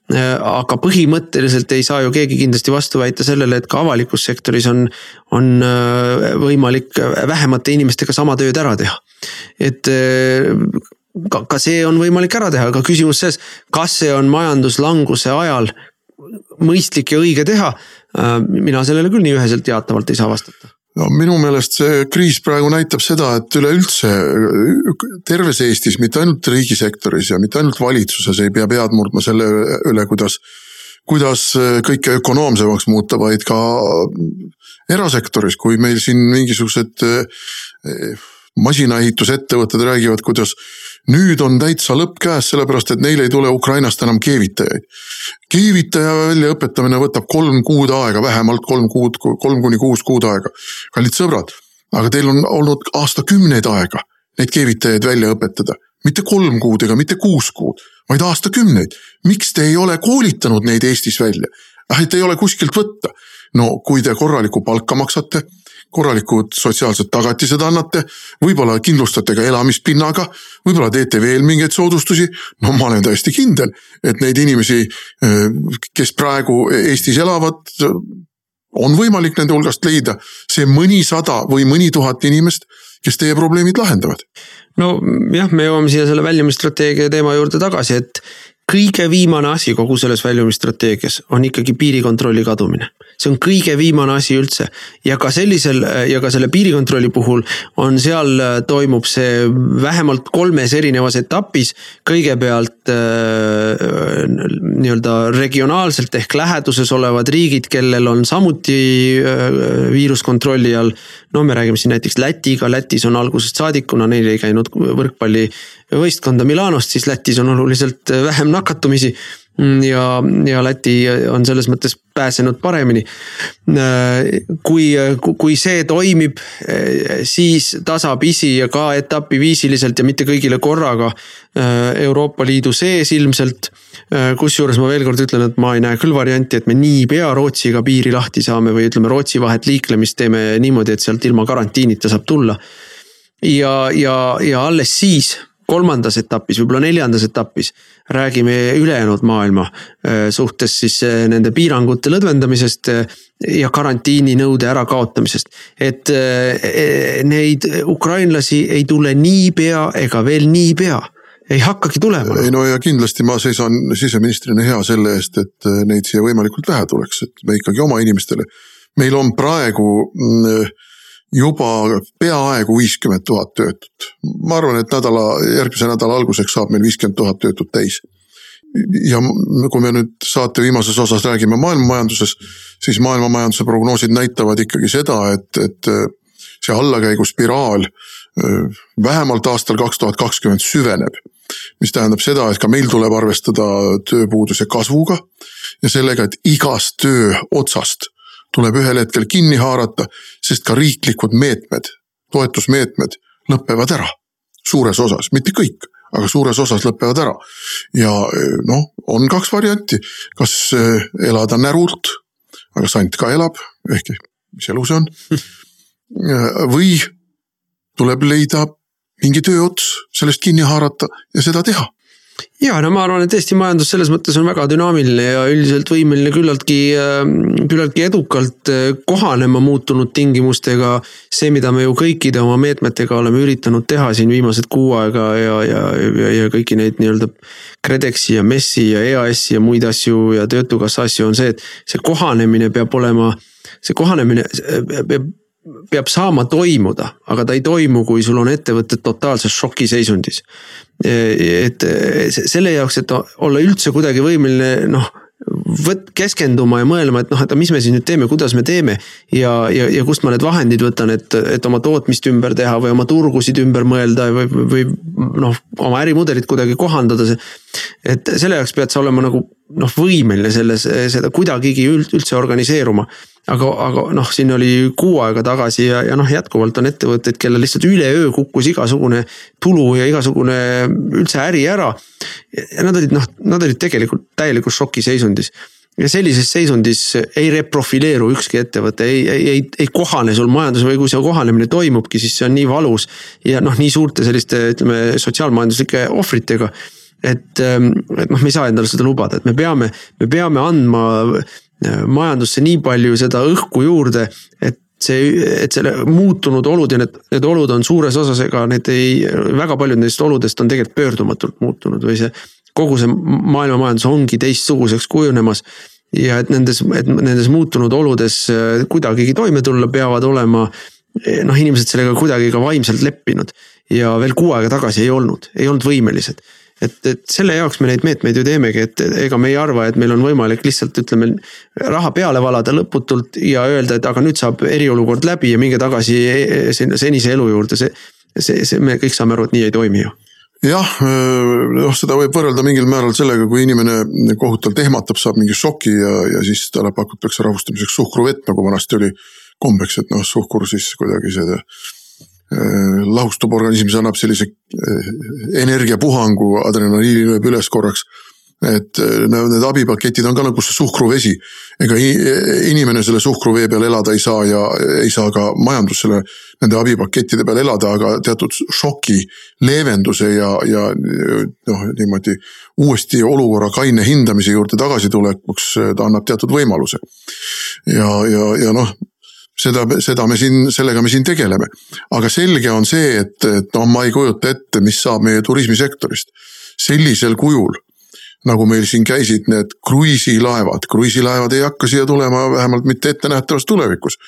aga põhimõtteliselt ei saa ju keegi kindlasti vastu väita sellele, et ka avalikus sektoris on, on võimalik vähemate inimestega sama tööd ära teha. et ka, ka see on võimalik ära teha, aga küsimus selles, kas see on majanduslanguse ajal mõistlik ja õige teha. Äh, mina sellele küll nii üheselt jaatavalt ei saa vastata no minu meelest see kriis praegu näitab seda, et üleüldse terves Eestis, mitte ainult riigisektoris ja mitte ainult valitsuses ei pea pead murdma selle üle, kuidas, kuidas kõike ökonoomsemaks muuta, vaid ka erasektoris, kui meil siin mingisugused eh, masinaehitusettevõtted räägivad, kuidas nüüd on täitsa lõpp käes, sellepärast et neil ei tule Ukrainast enam keevitajaid. keevitaja väljaõpetamine võtab kolm kuud aega, vähemalt kolm kuud, kolm kuni kuus kuud aega. kallid sõbrad, aga teil on olnud aastakümneid aega neid keevitajaid välja õpetada, mitte kolm kuud ega mitte kuus kuud, vaid aastakümneid. miks te ei ole koolitanud neid Eestis välja? ah, et ei ole kuskilt võtta. no kui te korralikku palka maksate korralikud sotsiaalsed tagatised annate, võib-olla kindlustate ka elamispinnaga, võib-olla teete veel mingeid soodustusi. no ma olen täiesti kindel, et neid inimesi, kes praegu Eestis elavad, on võimalik nende hulgast leida see mõnisada või mõni tuhat inimest, kes teie probleemid lahendavad. nojah, me jõuame siia selle väljumisstrateegia teema juurde tagasi, et kõige viimane asi kogu selles väljumisstrateegias on ikkagi piirikontrolli kadumine see on kõige viimane asi üldse ja ka sellisel ja ka selle piirikontrolli puhul on seal, äh, toimub see vähemalt kolmes erinevas etapis. kõigepealt äh, nii-öelda regionaalselt ehk läheduses olevad riigid, kellel on samuti äh, viirus kontrolli all. no me räägime siin näiteks Lätiga, Lätis on algusest saadik, kuna neil ei käinud võrkpallivõistkonda Milanost, siis Lätis on oluliselt äh, vähem nakatumisi Mm, ja, ja Läti on selles mõttes pääsenud paremini. kui, kui see toimib, siis tasapisi ja ka etapiviisiliselt ja mitte kõigile korraga Euroopa Liidu sees ilmselt. kusjuures ma veel kord ütlen, et ma ei näe küll varianti, et me niipea Rootsiga piiri lahti saame või ütleme, Rootsi vahet liiklemist teeme niimoodi, et sealt ilma karantiinita saab tulla. ja, ja, ja alles siis kolmandas etapis, võib-olla neljandas etapis räägime ülejäänud maailma äh, suhtes siis äh, nende piirangute lõdvendamisest äh, ja karantiininõude ärakaotamisest. et neid ukrainlasi ei tule niipea ega veel niipea ei hakkagi tulema. ei no ja kindlasti ma seisan siseministrina hea selle eest, et neid siia võimalikult vähe tuleks, et me ikkagi oma inimestele. meil on praegu mm, juba peaaegu viiskümmend tuhat töötut. ma arvan, et nädala, järgmise nädala alguseks saab meil viiskümmend tuhat töötut täis. ja kui me nüüd saate viimases osas räägime maailmamajanduses, siis maailmamajanduse prognoosid näitavad ikkagi seda, et, et see allakäiguspiraal vähemalt aastal kaks tuhat kakskümmend süveneb. mis tähendab seda, et ka meil tuleb arvestada tööpuuduse kasvuga ja sellega, et igast töö otsast tuleb ühel hetkel kinni haarata, sest ka riiklikud meetmed, toetusmeetmed lõpevad ära. suures osas, mitte kõik, aga suures osas lõpevad ära. ja noh, on kaks varianti, kas eh, elada närult, aga sant ka elab, ehkki mis elu see on. või tuleb leida mingi tööots, sellest kinni haarata ja seda teha ja no ma arvan, et Eesti majandus selles mõttes on väga dünaamiline ja üldiselt võimeline küllaltki, ähm, küllaltki edukalt äh, kohanema muutunud tingimustega. see, mida me ju kõikide oma meetmetega oleme üritanud teha siin viimased kuu aega ja, ja, ja, ja kõiki neid nii-öelda. KredExi ja MES-i ja EAS-i ja muid asju ja Töötukassa asju on see, et see kohanemine peab olema, see kohanemine peab peab saama toimuda, aga ta ei toimu, kui sul on ettevõtted totaalses šokiseisundis. et selle jaoks, et olla üldse kuidagi võimeline noh võt-, keskenduma ja mõelma, et noh, et mis me siis nüüd teeme, kuidas me teeme. ja, ja, ja kust ma need vahendid võtan, et, et oma tootmist ümber teha või oma turgusid ümber mõelda või, või noh, oma ärimudelit kuidagi kohandada. et selle jaoks pead sa olema nagu noh võimeline selles, seda kuidagigi üldse organiseeruma. Aga, aga noh, siin oli kuu aega tagasi ja, ja noh, jätkuvalt on ettevõtteid, kellel lihtsalt üleöö kukkus igasugune tulu ja igasugune üldse äri ära. nad olid noh, nad olid tegelikult täielikus šokiseisundis ja sellises seisundis ei reprofileeru ükski ettevõte, ei, ei, ei, ei kohane sul majandus või kui see kohanemine toimubki, siis see on nii valus. ja noh, nii suurte selliste, ütleme sotsiaalmajanduslike ohvritega. et, ähm, et noh, me ei saa endale seda lubada, et me peame, me peame andma majandusse nii palju seda õhku juurde, et see, et selle muutunud olud ja need, need olud on suures osas, ega need ei, väga paljud nendest oludest on tegelikult pöördumatult muutunud või see kogu see maailma majandus ongi teistsuguseks kujunemas. ja et nendes, et nendes muutunud oludes äh, kuidagigi toime tulla, peavad olema eh, noh, inimesed sellega kuidagi ka vaimselt leppinud. ja veel kuu aega tagasi ei olnud, ei olnud võimelised et, et selle jaoks me neid meetmeid ju teemegi, et ega me ei arva, et meil on võimalik lihtsalt ütleme raha peale valada lõputult ja öelda, et aga nüüd saab eriolukord läbi ja minge tagasi e, e, senise elu juurde, see. see, see, me kõik saame aru, et nii ei toimi ju jah, noh, seda võib võrrelda mingil määral sellega, kui inimene kohutavalt ehmatab, saab mingi šoki ja, ja siis talle pakutakse rahustamiseks suhkruvett, nagu vanasti oli kombeks, et noh, suhkur siis kuidagi seda äh, lahustub organismis, annab sellise äh, energiapuhangu, adrenaliini lööb üles korraks et äh, need abipaketid on ka nagu see suhkruvesi. ega inimene selle suhkruvee peal elada ei saa ja ei saa ka majandus selle, nende abipakettide peal elada, aga teatud šoki leevenduse ja, ja noh, niimoodi uuesti olukorra kaine hindamise juurde tagasitulekuks ta annab teatud võimaluse. ja, ja, ja noh seda, seda me siin, sellega me siin tegeleme. aga selge on see, et, et noh, ma ei kujuta ette, mis saab meie turismisektorist. sellisel kujul nagu meil siin käisid need kruiisilaevad, kruiisilaevad ei hakka siia tulema vähemalt mitte ettenähtavas tulevikus.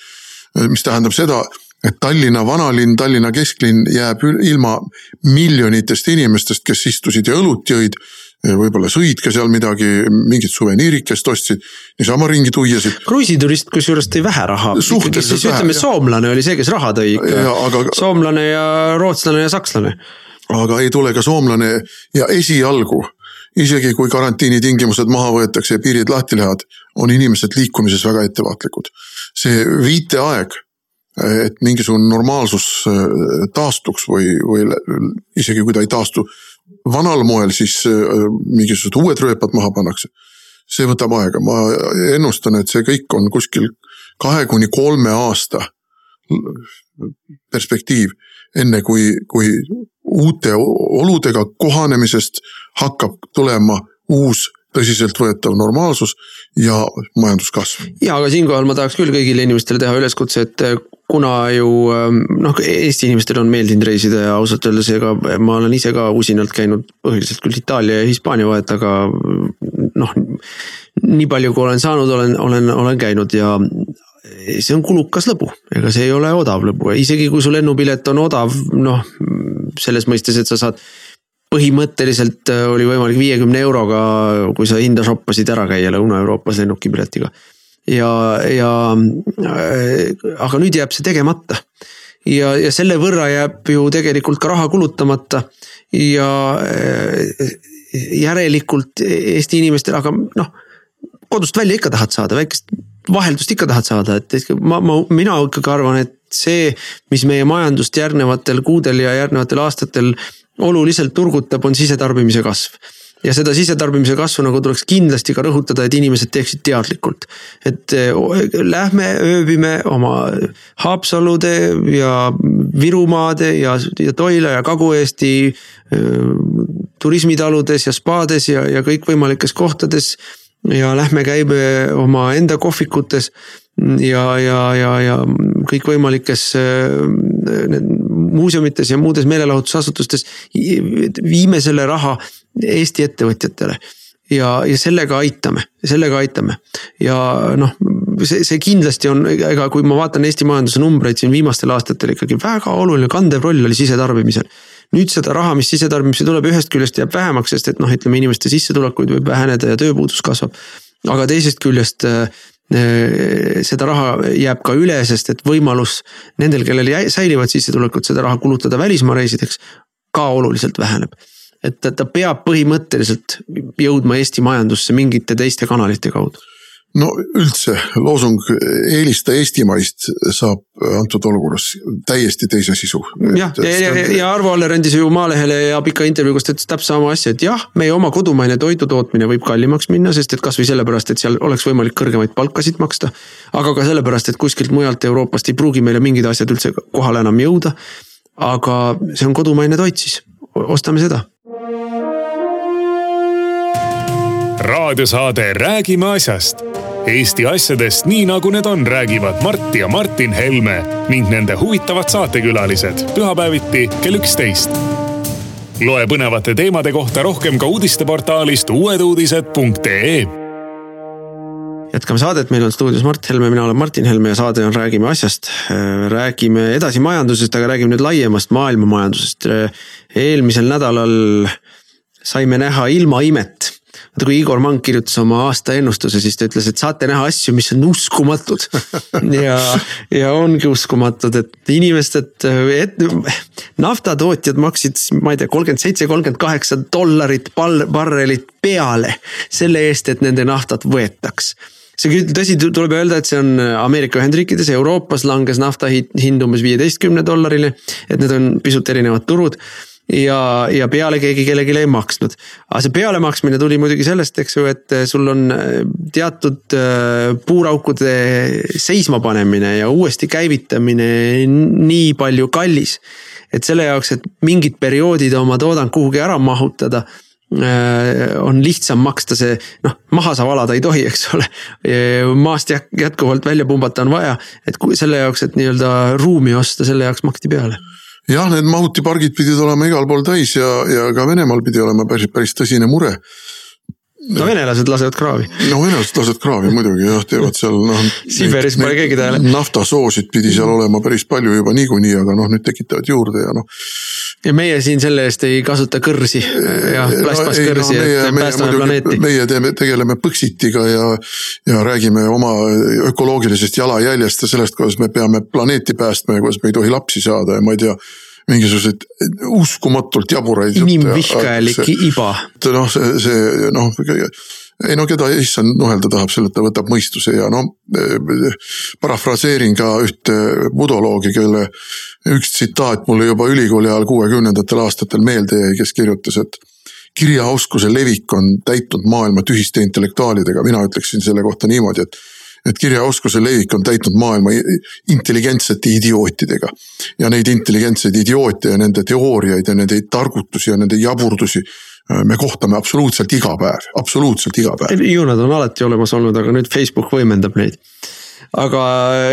mis tähendab seda, et Tallinna vanalinn, Tallinna kesklinn jääb ilma miljonitest inimestest, kes istusid ja õlut jõid. Võib-olla sõid ka seal midagi, mingit suveniirikest ostsid, niisama ringi tuiasid. kruiisiturist kusjuures tõi vähe raha. siis ütleme, soomlane oli see, kes raha tõi ikka. Aga... soomlane ja rootslane ja sakslane. aga ei tule ka soomlane ja esialgu isegi kui karantiini tingimused maha võetakse ja piirid lahti lähevad, on inimesed liikumises väga ettevaatlikud. see viiteaeg, et mingisugune normaalsus äh, taastuks või, või isegi kui ta ei taastu vanal moel, siis äh, mingisugused uued rööpad maha pannakse. see võtab aega, ma ennustan, et see kõik on kuskil kahe kuni kolme aasta perspektiiv, enne kui, kui uute oludega kohanemisest hakkab tulema uus tõsiseltvõetav normaalsus ja majanduskasv. ja, aga siinkohal ma tahaks küll kõigile inimestele teha üleskutse, et kuna ju eh, noh, Eesti inimestel on meeldinud reisida ja ausalt öeldes, ega ma olen ise ka usinalt käinud põhiliselt küll Itaalia ja Hispaania vahet, aga noh. nii palju, kui olen saanud, olen, olen, olen käinud ja see on kulukas lõbu, ega see ei ole odav lõbu, isegi kui su lennupilet on odav, noh selles mõistes, et sa saad põhimõtteliselt äh, oli võimalik viiekümne euroga, kui sa hinda shoppasid ära käia Lõuna-Euroopas lennukipiletiga. Ja, ja äh, aga nüüd jääb see tegemata. ja, ja selle võrra jääb ju tegelikult ka raha kulutamata. Ja äh, järelikult Eesti inimestel, aga noh, kodust välja ikka tahad saada, väikest vaheldust ikka tahad saada, et ma, ma, mina ikkagi arvan, et see, mis meie majandust järgnevatel kuudel ja järgnevatel aastatel oluliselt turgutab, on sisetarbimise kasv ja seda sisetarbimise kasvu nagu tuleks kindlasti ka rõhutada, et inimesed teeksid teadlikult. et eh, lähme ööbime oma Haapsalude ja Virumaade ja, ja Toila ja Kagu-Eesti eh, turismitaludes ja spaades ja, ja kõikvõimalikes kohtades. ja lähme käime omaenda kohvikutes ja, ja, ja, ja kõikvõimalikes äh, muuseumites ja muudes meelelahutusasutustes. viime selle raha Eesti ettevõtjatele ja, ja sellega aitame, sellega aitame ja noh, see, see kindlasti on, ega kui ma vaatan Eesti majanduse numbreid siin viimastel aastatel ikkagi väga oluline kandev roll oli sisetarbimisel. nüüd seda raha, mis sisetarbimisse tuleb, ühest küljest jääb vähemaks, sest et noh, ütleme inimeste sissetulekuid võib väheneda ja tööpuudus kasvab. aga teisest küljest äh, Äh, seda raha jääb ka üle, sest et võimalus nendel, kellel säilivad sissetulekud, seda raha kulutada välismaa reisideks ka oluliselt väheneb. Et ta, ta peab põhimõtteliselt jõudma Eesti majandusse mingite teiste kanalite kaudu no üldse loosung eelista eestimaist saab antud olukorras täiesti teise sisu. jah, ja, ja, ja, ja Arvo Aller andis ju Maalehele ja pika intervjuu, kus ta ütles täpselt sama asja, et jah, meie oma kodumaine toidu tootmine võib kallimaks minna, sest et kasvõi sellepärast, et seal oleks võimalik kõrgemaid palkasid maksta. aga ka sellepärast, et kuskilt mujalt Euroopast ei pruugi meile mingid asjad üldse kohale enam jõuda. aga see on kodumaine toit siis, ostame seda raadiosaade Räägime asjast. Eesti asjadest nii nagu need on, räägivad Mart ja Martin Helme ning nende huvitavad saatekülalised pühapäeviti kell üksteist. loe põnevate teemade kohta rohkem ka uudisteportaalist uueduudised.ee jätkame saadet, meil on stuudios Mart Helme, mina olen Martin Helme ja saade on Räägime asjast. räägime edasi majandusest, aga räägime nüüd laiemast maailmamajandusest. eelmisel nädalal saime näha ilmaimet vaata kui Igor Mang kirjutas oma aastaennustuse, siis ta ütles, et saate näha asju, mis on uskumatud. ja, ja ongi uskumatud, et inimesed, et naftatootjad maksid, ma ei tea, kolmkümmend seitse, kolmkümmend kaheksa dollarit barrelit peale selle eest, et nende naftat võetaks see küll, tõsi, tuleb öelda, et see on Ameerika Ühendriikides, Euroopas langes nafta hind umbes viieteistkümne dollarini. et need on pisut erinevad turud ja, ja peale keegi kellelegi ei maksnud. aga see pealemaksmine tuli muidugi sellest, eks ju, et sul on äh, teatud äh, puuraukude seismapanemine ja uuesti käivitamine nii palju kallis. et selle jaoks, et mingid perioodid oma toodang kuhugi ära mahutada äh, on lihtsam maksta see, noh, maha sa valada ei tohi, eks ole. maast jätkuvalt välja pumbata on vaja, et selle jaoks, et nii-öelda ruumi osta, selle jaoks maksti peale jah, need mahutipargid pidid olema igal pool täis ja, ja ka Venemaal pidi olema päris, päris tõsine mure. No venelased lasevad kraavi. no venelased lasevad kraavi muidugi jah, teevad seal noh. Siberis pole keegi tähele. naftasoosid pidi seal olema päris palju juba niikuinii, aga noh, nüüd tekitavad juurde ja noh ja meie siin selle eest ei kasuta kõrsi ja plastmasskõrsi no,, et päästame planeeti. meie teeme, tegeleme Põxitiga ja, ja räägime oma ökoloogilisest jalajäljest ja sellest, kuidas me peame planeeti päästma ja kuidas me ei tohi lapsi saada ja ma ei tea mingisuguseid uskumatult jaburaid. inimvihkajalik iba. noh, see, see noh ei no keda issand nuhelda tahab, selleta võtab mõistuse ja no parafraseerin ka ühte budoloogi, kelle üks tsitaat mulle juba ülikooli ajal kuuekümnendatel aastatel meelde jäi, kes kirjutas, et kirjaoskuse levik on täitnud maailma tühiste intellektuaalidega, mina ütleksin selle kohta niimoodi, et et kirjaoskuse levik on täitnud maailma intelligentsete idiootidega. ja neid intelligentseid idioote ja nende teooriaid ja nende targutusi ja nende jaburdusi Äh, me kohtame absoluutselt iga päev, absoluutselt iga päev. ju nad on alati olemas olnud, aga nüüd Facebook võimendab neid aga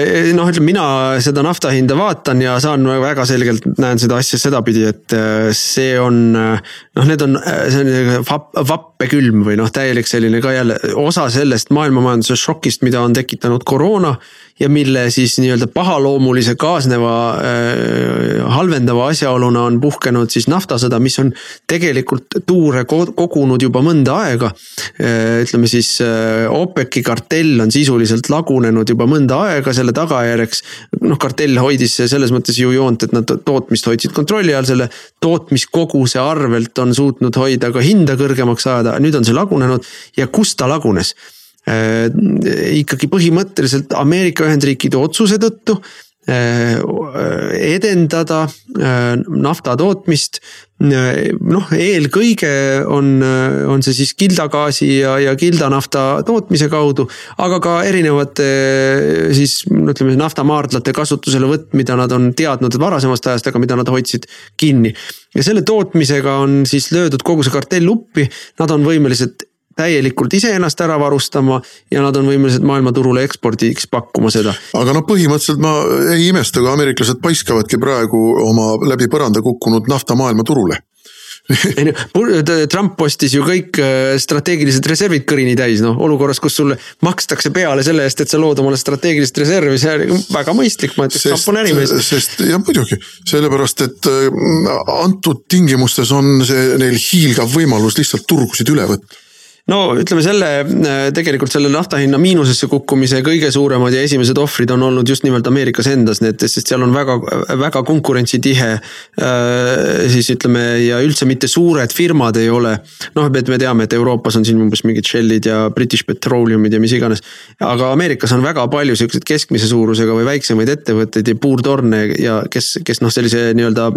eh, noh, ütleme mina seda nafta hinda vaatan ja saan väga selgelt näen seda asja sedapidi, et eh, see on noh, need on, eh, see on vapp, vappekülm või noh, täielik selline ka jälle osa sellest maailmamajanduse šokist, mida on tekitanud koroona ja mille siis nii-öelda pahaloomulise kaasneva äh, halvendava asjaoluna on puhkenud siis naftasõda, mis on tegelikult tuure kogunud juba mõnda aega äh,. ütleme siis äh, OPEC-i kartell on sisuliselt lagunenud juba mõnda aega, selle tagajärjeks. noh, kartell hoidis selles mõttes ju joont, et nad tootmist hoidsid kontrolli all, selle tootmiskoguse arvelt on suutnud hoida ka hinda kõrgemaks ajada, nüüd on see lagunenud ja kus ta lagunes ikkagi põhimõtteliselt Ameerika Ühendriikide otsuse tõttu äh, edendada äh, nafta tootmist. noh, eelkõige on, on see siis kildagaasi ja, ja kildanafta tootmise kaudu, aga ka erinevate siis ütleme naftamaardlate kasutuselevõtt, mida nad on teadnud varasemast ajast, aga mida nad hoidsid kinni. ja selle tootmisega on siis löödud kogu see kartell uppi, nad on võimelised täielikult iseennast ära varustama ja nad on võimelised maailmaturule ekspordiks pakkuma seda. aga noh, põhimõtteliselt ma ei imesta, kui ameeriklased paiskavadki praegu oma läbi põranda kukkunud nafta maailmaturule ei no Trump ostis ju kõik äh, strateegilised reservid kõrini täis, noh olukorras, kus sulle makstakse peale selle eest, et sa lood omale strateegilist reservi, see on väga mõistlik, ma ütleks, Trump on ärimees. sest jah, muidugi, sellepärast et äh, antud tingimustes on see neil hiilgav võimalus lihtsalt turgusid üle võtta no ütleme selle, äh, tegelikult selle nafta hinna miinusesse kukkumise kõige suuremad ja esimesed ohvrid on olnud just nimelt Ameerikas endas, need, sest seal on väga, väga konkurentsitihe. Äh, siis ütleme ja üldse mitte suured firmad ei ole. noh, et me teame, et Euroopas on siin umbes mingid Shellid ja British Petroleumid ja mis iganes. aga Ameerikas on väga palju siukseid keskmise suurusega või väiksemaid ettevõtteid ja puurtorne ja kes, kes noh, sellise nii-öelda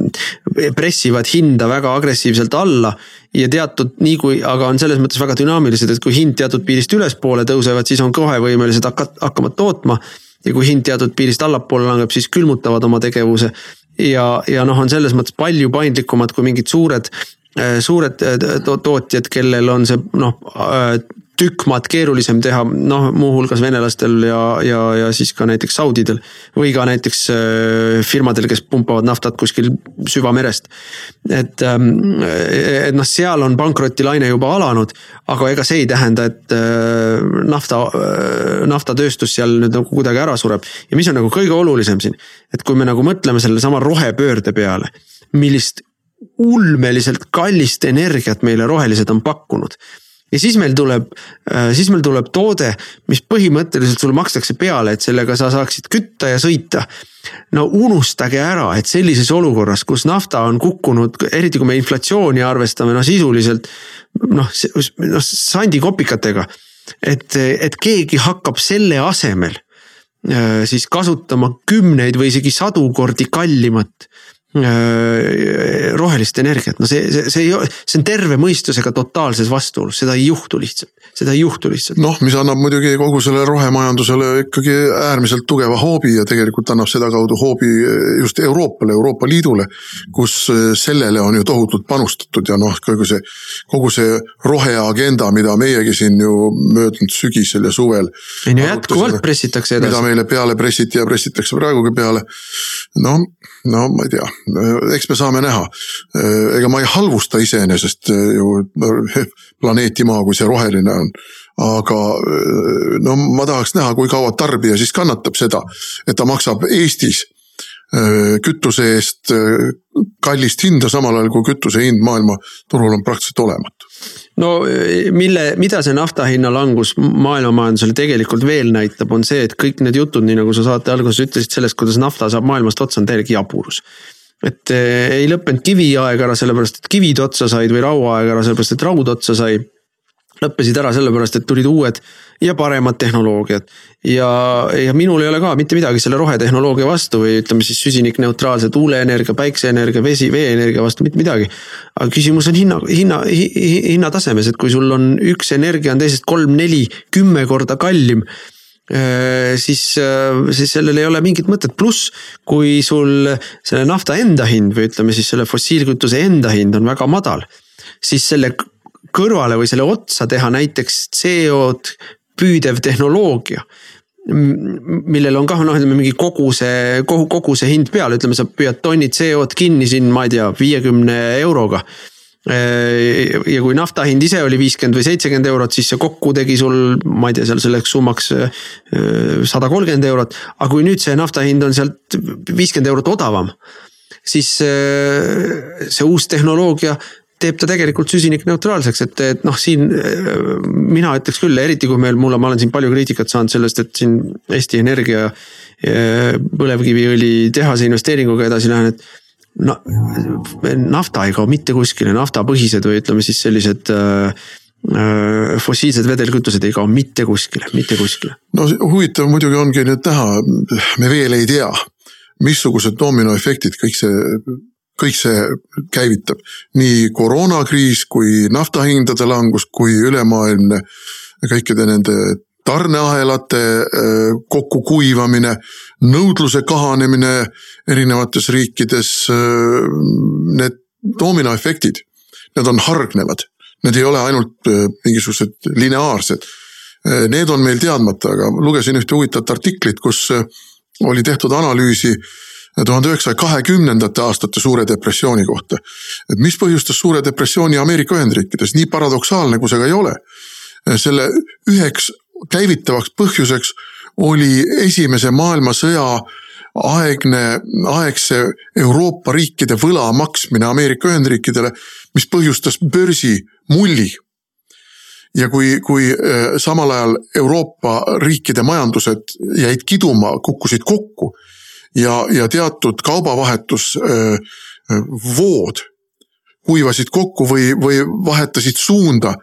pressivad hinda väga agressiivselt alla ja teatud nii kui, aga on selles mõttes väga dünaamilised, et kui hind teatud piirist ülespoole tõusevad, siis on kohe võimelised hakka, hakkama tootma. ja kui hind teatud piirist allapoole langeb, siis külmutavad oma tegevuse. ja, ja noh, on selles mõttes palju paindlikumad kui mingid suured suured tootjad, kellel on see noh tükk maad keerulisem teha, noh muuhulgas venelastel ja, ja, ja siis ka näiteks saudidel. või ka näiteks äh, firmadel, kes pumpavad naftat kuskil süvamerest. et, ähm, et noh, seal on pankrotilaine juba alanud, aga ega see ei tähenda, et äh, nafta, äh, naftatööstus seal nüüd nagu kuidagi ära sureb. ja mis on nagu kõige olulisem siin, et kui me nagu mõtleme sellesama rohepöörde peale, millist ulmeliselt kallist energiat meile rohelised on pakkunud ja siis meil tuleb, äh, siis meil tuleb toode, mis põhimõtteliselt sulle makstakse peale, et sellega sa saaksid kütta ja sõita. no unustage ära, et sellises olukorras, kus nafta on kukkunud, eriti kui me inflatsiooni arvestame, no sisuliselt noh, noh sandikopikatega. et, et keegi hakkab selle asemel äh, siis kasutama kümneid või isegi sadu kordi kallimat rohelist energiat, no see, see, see ei ole, see on terve mõistusega totaalses vastuolus, seda ei juhtu lihtsalt, seda ei juhtu lihtsalt. noh, mis annab muidugi kogu sellele rohemajandusele ikkagi äärmiselt tugeva hoobi ja tegelikult annab sedakaudu hoobi just Euroopale, Euroopa Liidule. kus sellele on ju tohutult panustatud ja noh, kogu see, kogu see roheagenda, mida meiegi siin ju möödunud sügisel ja suvel. ei no jätkuvalt pressitakse edasi. mida meile peale pressiti ja pressitakse praegugi peale. no, no ma ei tea eks me saame näha. ega ma ei halvusta iseenesest ju planeeti Maa, kui see roheline on. aga no ma tahaks näha, kui kaua tarbija siis kannatab seda, et ta maksab Eestis kütuse eest kallist hinda, samal ajal kui kütuse hind maailmaturul on praktiliselt olematu. no mille, mida see nafta hinna langus maailmamajandusele tegelikult veel näitab, on see, et kõik need jutud, nii nagu sa saate alguses ütlesid sellest, kuidas nafta saab maailmast otsa, on täielik jaburus et ei lõppenud kiviaeg ära sellepärast, et kivid otsa said või rauaaeg ära sellepärast, et raud otsa sai. Lõppesid ära sellepärast, et tulid uued ja paremad tehnoloogiad. ja, ja minul ei ole ka mitte midagi selle rohetehnoloogia vastu või ütleme siis süsinikneutraalse tuuleenergia, päikseenergia, vesi, veeenergia vastu, mitte midagi. aga küsimus on hinna, hinna, hinnatasemes, et kui sul on üks energia on teisest kolm, neli, kümme korda kallim Äh, siis, äh, siis sellel ei ole mingit mõtet, pluss kui sul selle nafta enda hind või ütleme siis selle fossiilkütuse enda hind on väga madal. siis selle kõrvale või selle otsa teha näiteks CO-d püüdev tehnoloogia millel on kah noh, ütleme mingi koguse, kogu, koguse hind peal, ütleme, sa püüad tonni CO-d kinni siin, ma ei tea, viiekümne euroga Äh, ja kui nafta hind ise oli viiskümmend või seitsekümmend eurot, siis see kokku tegi sul, ma ei tea, seal selleks summaks äh, sada kolmkümmend eurot. aga kui nüüd see nafta hind on sealt viiskümmend eurot odavam, siis äh, see uus tehnoloogia teeb ta tegelikult süsinikneutraalseks, et, et noh, siin mina ütleks küll, eriti kui meil, mulle, ma olen siin palju kriitikat saanud sellest, et siin Eesti Energia põlevkiviõli tehase investeeringuga edasi lähen, et no nafta ei kao mitte kuskile, naftapõhised või ütleme siis sellised äh, fossiilsed vedelkütused ei kao mitte kuskile, mitte kuskile. no huvitav muidugi ongi nüüd näha, me veel ei tea, missugused dominoefektid kõik see, kõik see käivitab. nii koroonakriis kui naftahindade langus kui ülemaailmne kõikide nende tarneahelate äh, kokkukuivamine, nõudluse kahanemine erinevates riikides, äh, need dominoefektid, need on hargnevad. Need ei ole ainult äh, mingisugused lineaarsed. Need on meil teadmata, aga lugesin ühte huvitavat artiklit, kus oli tehtud analüüsi tuhande üheksasaja kahekümnendate aastate suure depressiooni kohta. et mis põhjustas suure depressiooni Ameerika Ühendriikides, nii paradoksaalne kui see ka ei ole. selle üheks käivitavaks põhjuseks oli esimese maailmasõja aegne, aegse Euroopa riikide võla maksmine Ameerika Ühendriikidele, mis põhjustas börsimulli. ja kui, kui samal ajal Euroopa riikide majandused jäid kiduma, kukkusid kokku ja, ja teatud kaubavahetusvood kuivasid kokku või, või vahetasid suunda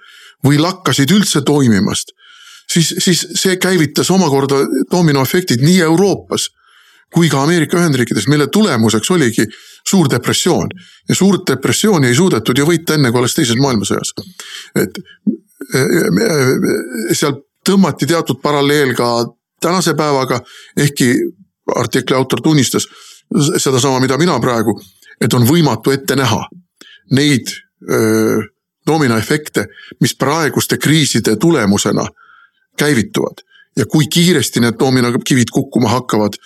või lakkasid üldse toimimast, siis, siis see käivitas omakorda dominoefektid nii Euroopas kui ka Ameerika Ühendriikides, mille tulemuseks oligi suur depressioon. ja suurt depressiooni ei suudetud ju võita enne, kui alles teises maailmasõjas. et seal tõmmati teatud paralleel ka tänase päevaga, ehkki artikli autor tunnistas sedasama, mida mina praegu, et on võimatu ette näha neid dominoefekte, mis praeguste kriiside tulemusena käivituvad ja kui kiiresti need dominokivid kukkuma hakkavad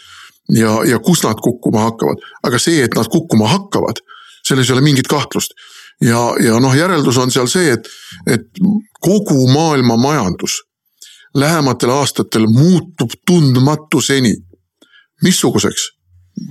ja, ja kus nad kukkuma hakkavad, aga see, et nad kukkuma hakkavad, selles ei ole mingit kahtlust. ja, ja noh, järeldus on seal see, et, et kogu maailma majandus lähematel aastatel muutub tundmatuseni. Missuguseks?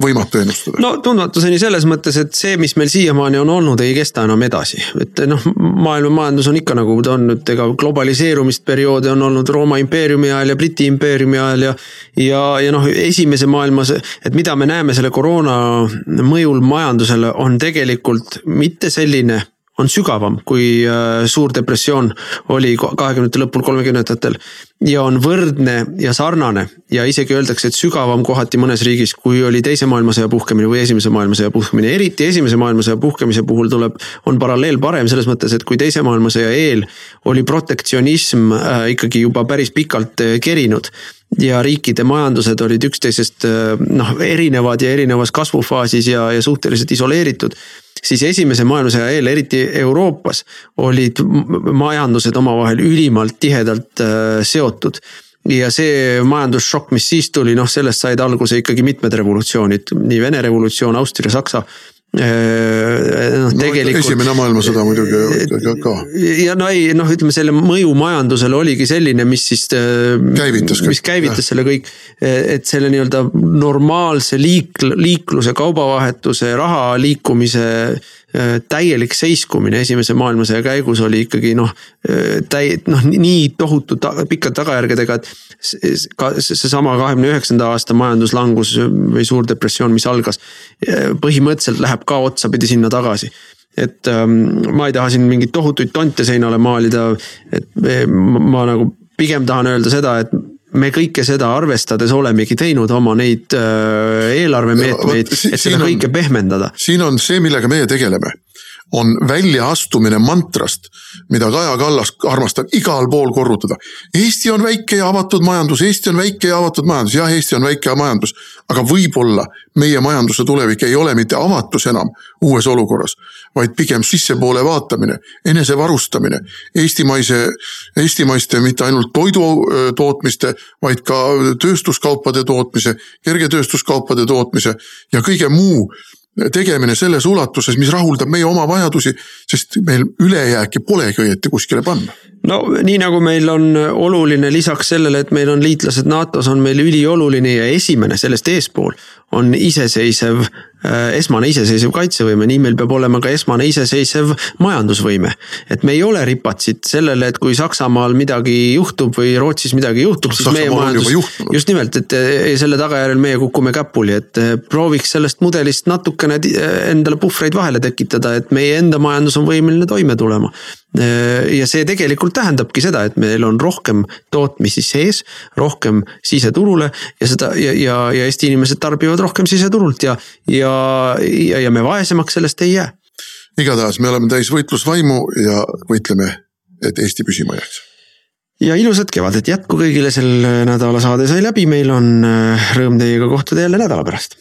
võimatu ennustada. no tundmatuseni selles mõttes, et see, mis meil siiamaani on olnud, ei kesta enam edasi. et noh, maailma majandus on ikka nagu ta on, et ega globaliseerumist perioode on olnud Rooma impeeriumi ajal ja Briti impeeriumi ajal ja. ja, ja noh, esimese maailmas, et mida me näeme selle koroona mõjul majandusele, on tegelikult mitte selline on sügavam, kui äh, suur depressioon oli kahekümnendate lõpul, kolmekümnendatel. ja on võrdne ja sarnane ja isegi öeldakse, et sügavam kohati mõnes riigis, kui oli teise maailmasõja puhkemine või esimese maailmasõja puhkemine, eriti esimese maailmasõja puhkemise puhul tuleb, on paralleel parem selles mõttes, et kui teise maailmasõja eel oli protektsionism äh, ikkagi juba päris pikalt äh, kerinud ja riikide majandused olid üksteisest noh, erinevad ja erinevas kasvufaasis ja, ja suhteliselt isoleeritud siis esimese maailmasõja eel, eriti Euroopas, olid majandused omavahel ülimalt tihedalt äh, seotud. Ja see majandusšokk, mis siis tuli, noh, sellest said alguse ikkagi mitmed revolutsioonid, nii Vene revolutsioon, Austria, Saksa noh no, tegelikult. esimene maailmasõda muidugi ka. ja no ei, noh, ütleme selle mõju majandusele oligi selline, mis siis. Käivitas. mis käivitas jah. selle kõik, et selle nii-öelda normaalse liik-, liikluse, kaubavahetuse, raha liikumise täielik seiskumine esimese maailmasõja käigus oli ikkagi noh, täi-, noh nii tohutu ta, pikkade tagajärgedega, et ka seesama kahekümne üheksanda aasta majanduslangus või suur depressioon, mis algas, põhimõtteliselt läheb ka otsapidi sinna tagasi. Et ähm, ma ei taha siin mingeid tohutuid tonte seinale maalida, et ma, ma nagu pigem tahan öelda seda, et me kõike seda arvestades olemegi teinud oma neid äh, eelarvemeetmeid, et seda kõike pehmendada. siin on see, millega meie tegeleme on väljaastumine mantrast, mida Kaja Kallas armastab igal pool korrutada. Eesti on väike ja avatud majandus, Eesti on väike ja avatud majandus, jah, Eesti on väike majandus, aga võib-olla meie majanduse tulevik ei ole mitte avatus enam uues olukorras, vaid pigem sissepoole vaatamine, enesevarustamine, eestimaise, eestimaiste mitte ainult toidu tootmiste, vaid ka tööstuskaupade tootmise, kergetööstuskaupade tootmise ja kõige muu tegemine selles ulatuses, mis rahuldab meie oma vajadusi, sest meil ülejääki polegi õieti kuskile panna. No nii nagu meil on oluline lisaks sellele, et meil on liitlased NATO-s, on meil ülioluline ja esimene sellest eespool on iseseisev Äh, esmane iseseisev kaitsevõime, nii meil peab olema ka esmane iseseisev majandusvõime. et me ei ole ripatsid sellele, et kui Saksamaal midagi juhtub või Rootsis midagi juhtub, siis meie majandus, just nimelt, et selle tagajärjel meie kukume käpuli, et äh, prooviks sellest mudelist natukene äh, endale puhvreid vahele tekitada, et meie enda majandus on võimeline toime tulema ja see tegelikult tähendabki seda, et meil on rohkem tootmisi sees, rohkem siseturule ja seda ja, ja, ja Eesti inimesed tarbivad rohkem siseturult ja, ja ja, ja, me vaesemaks sellest ei jää. igatahes me oleme täis võitlusvaimu ja võitleme, et Eesti püsima jääks ja ilusat kevadet jätku kõigile, sel nädala saade sai läbi, meil on äh, rõõm teiega kohtuda jälle nädala pärast.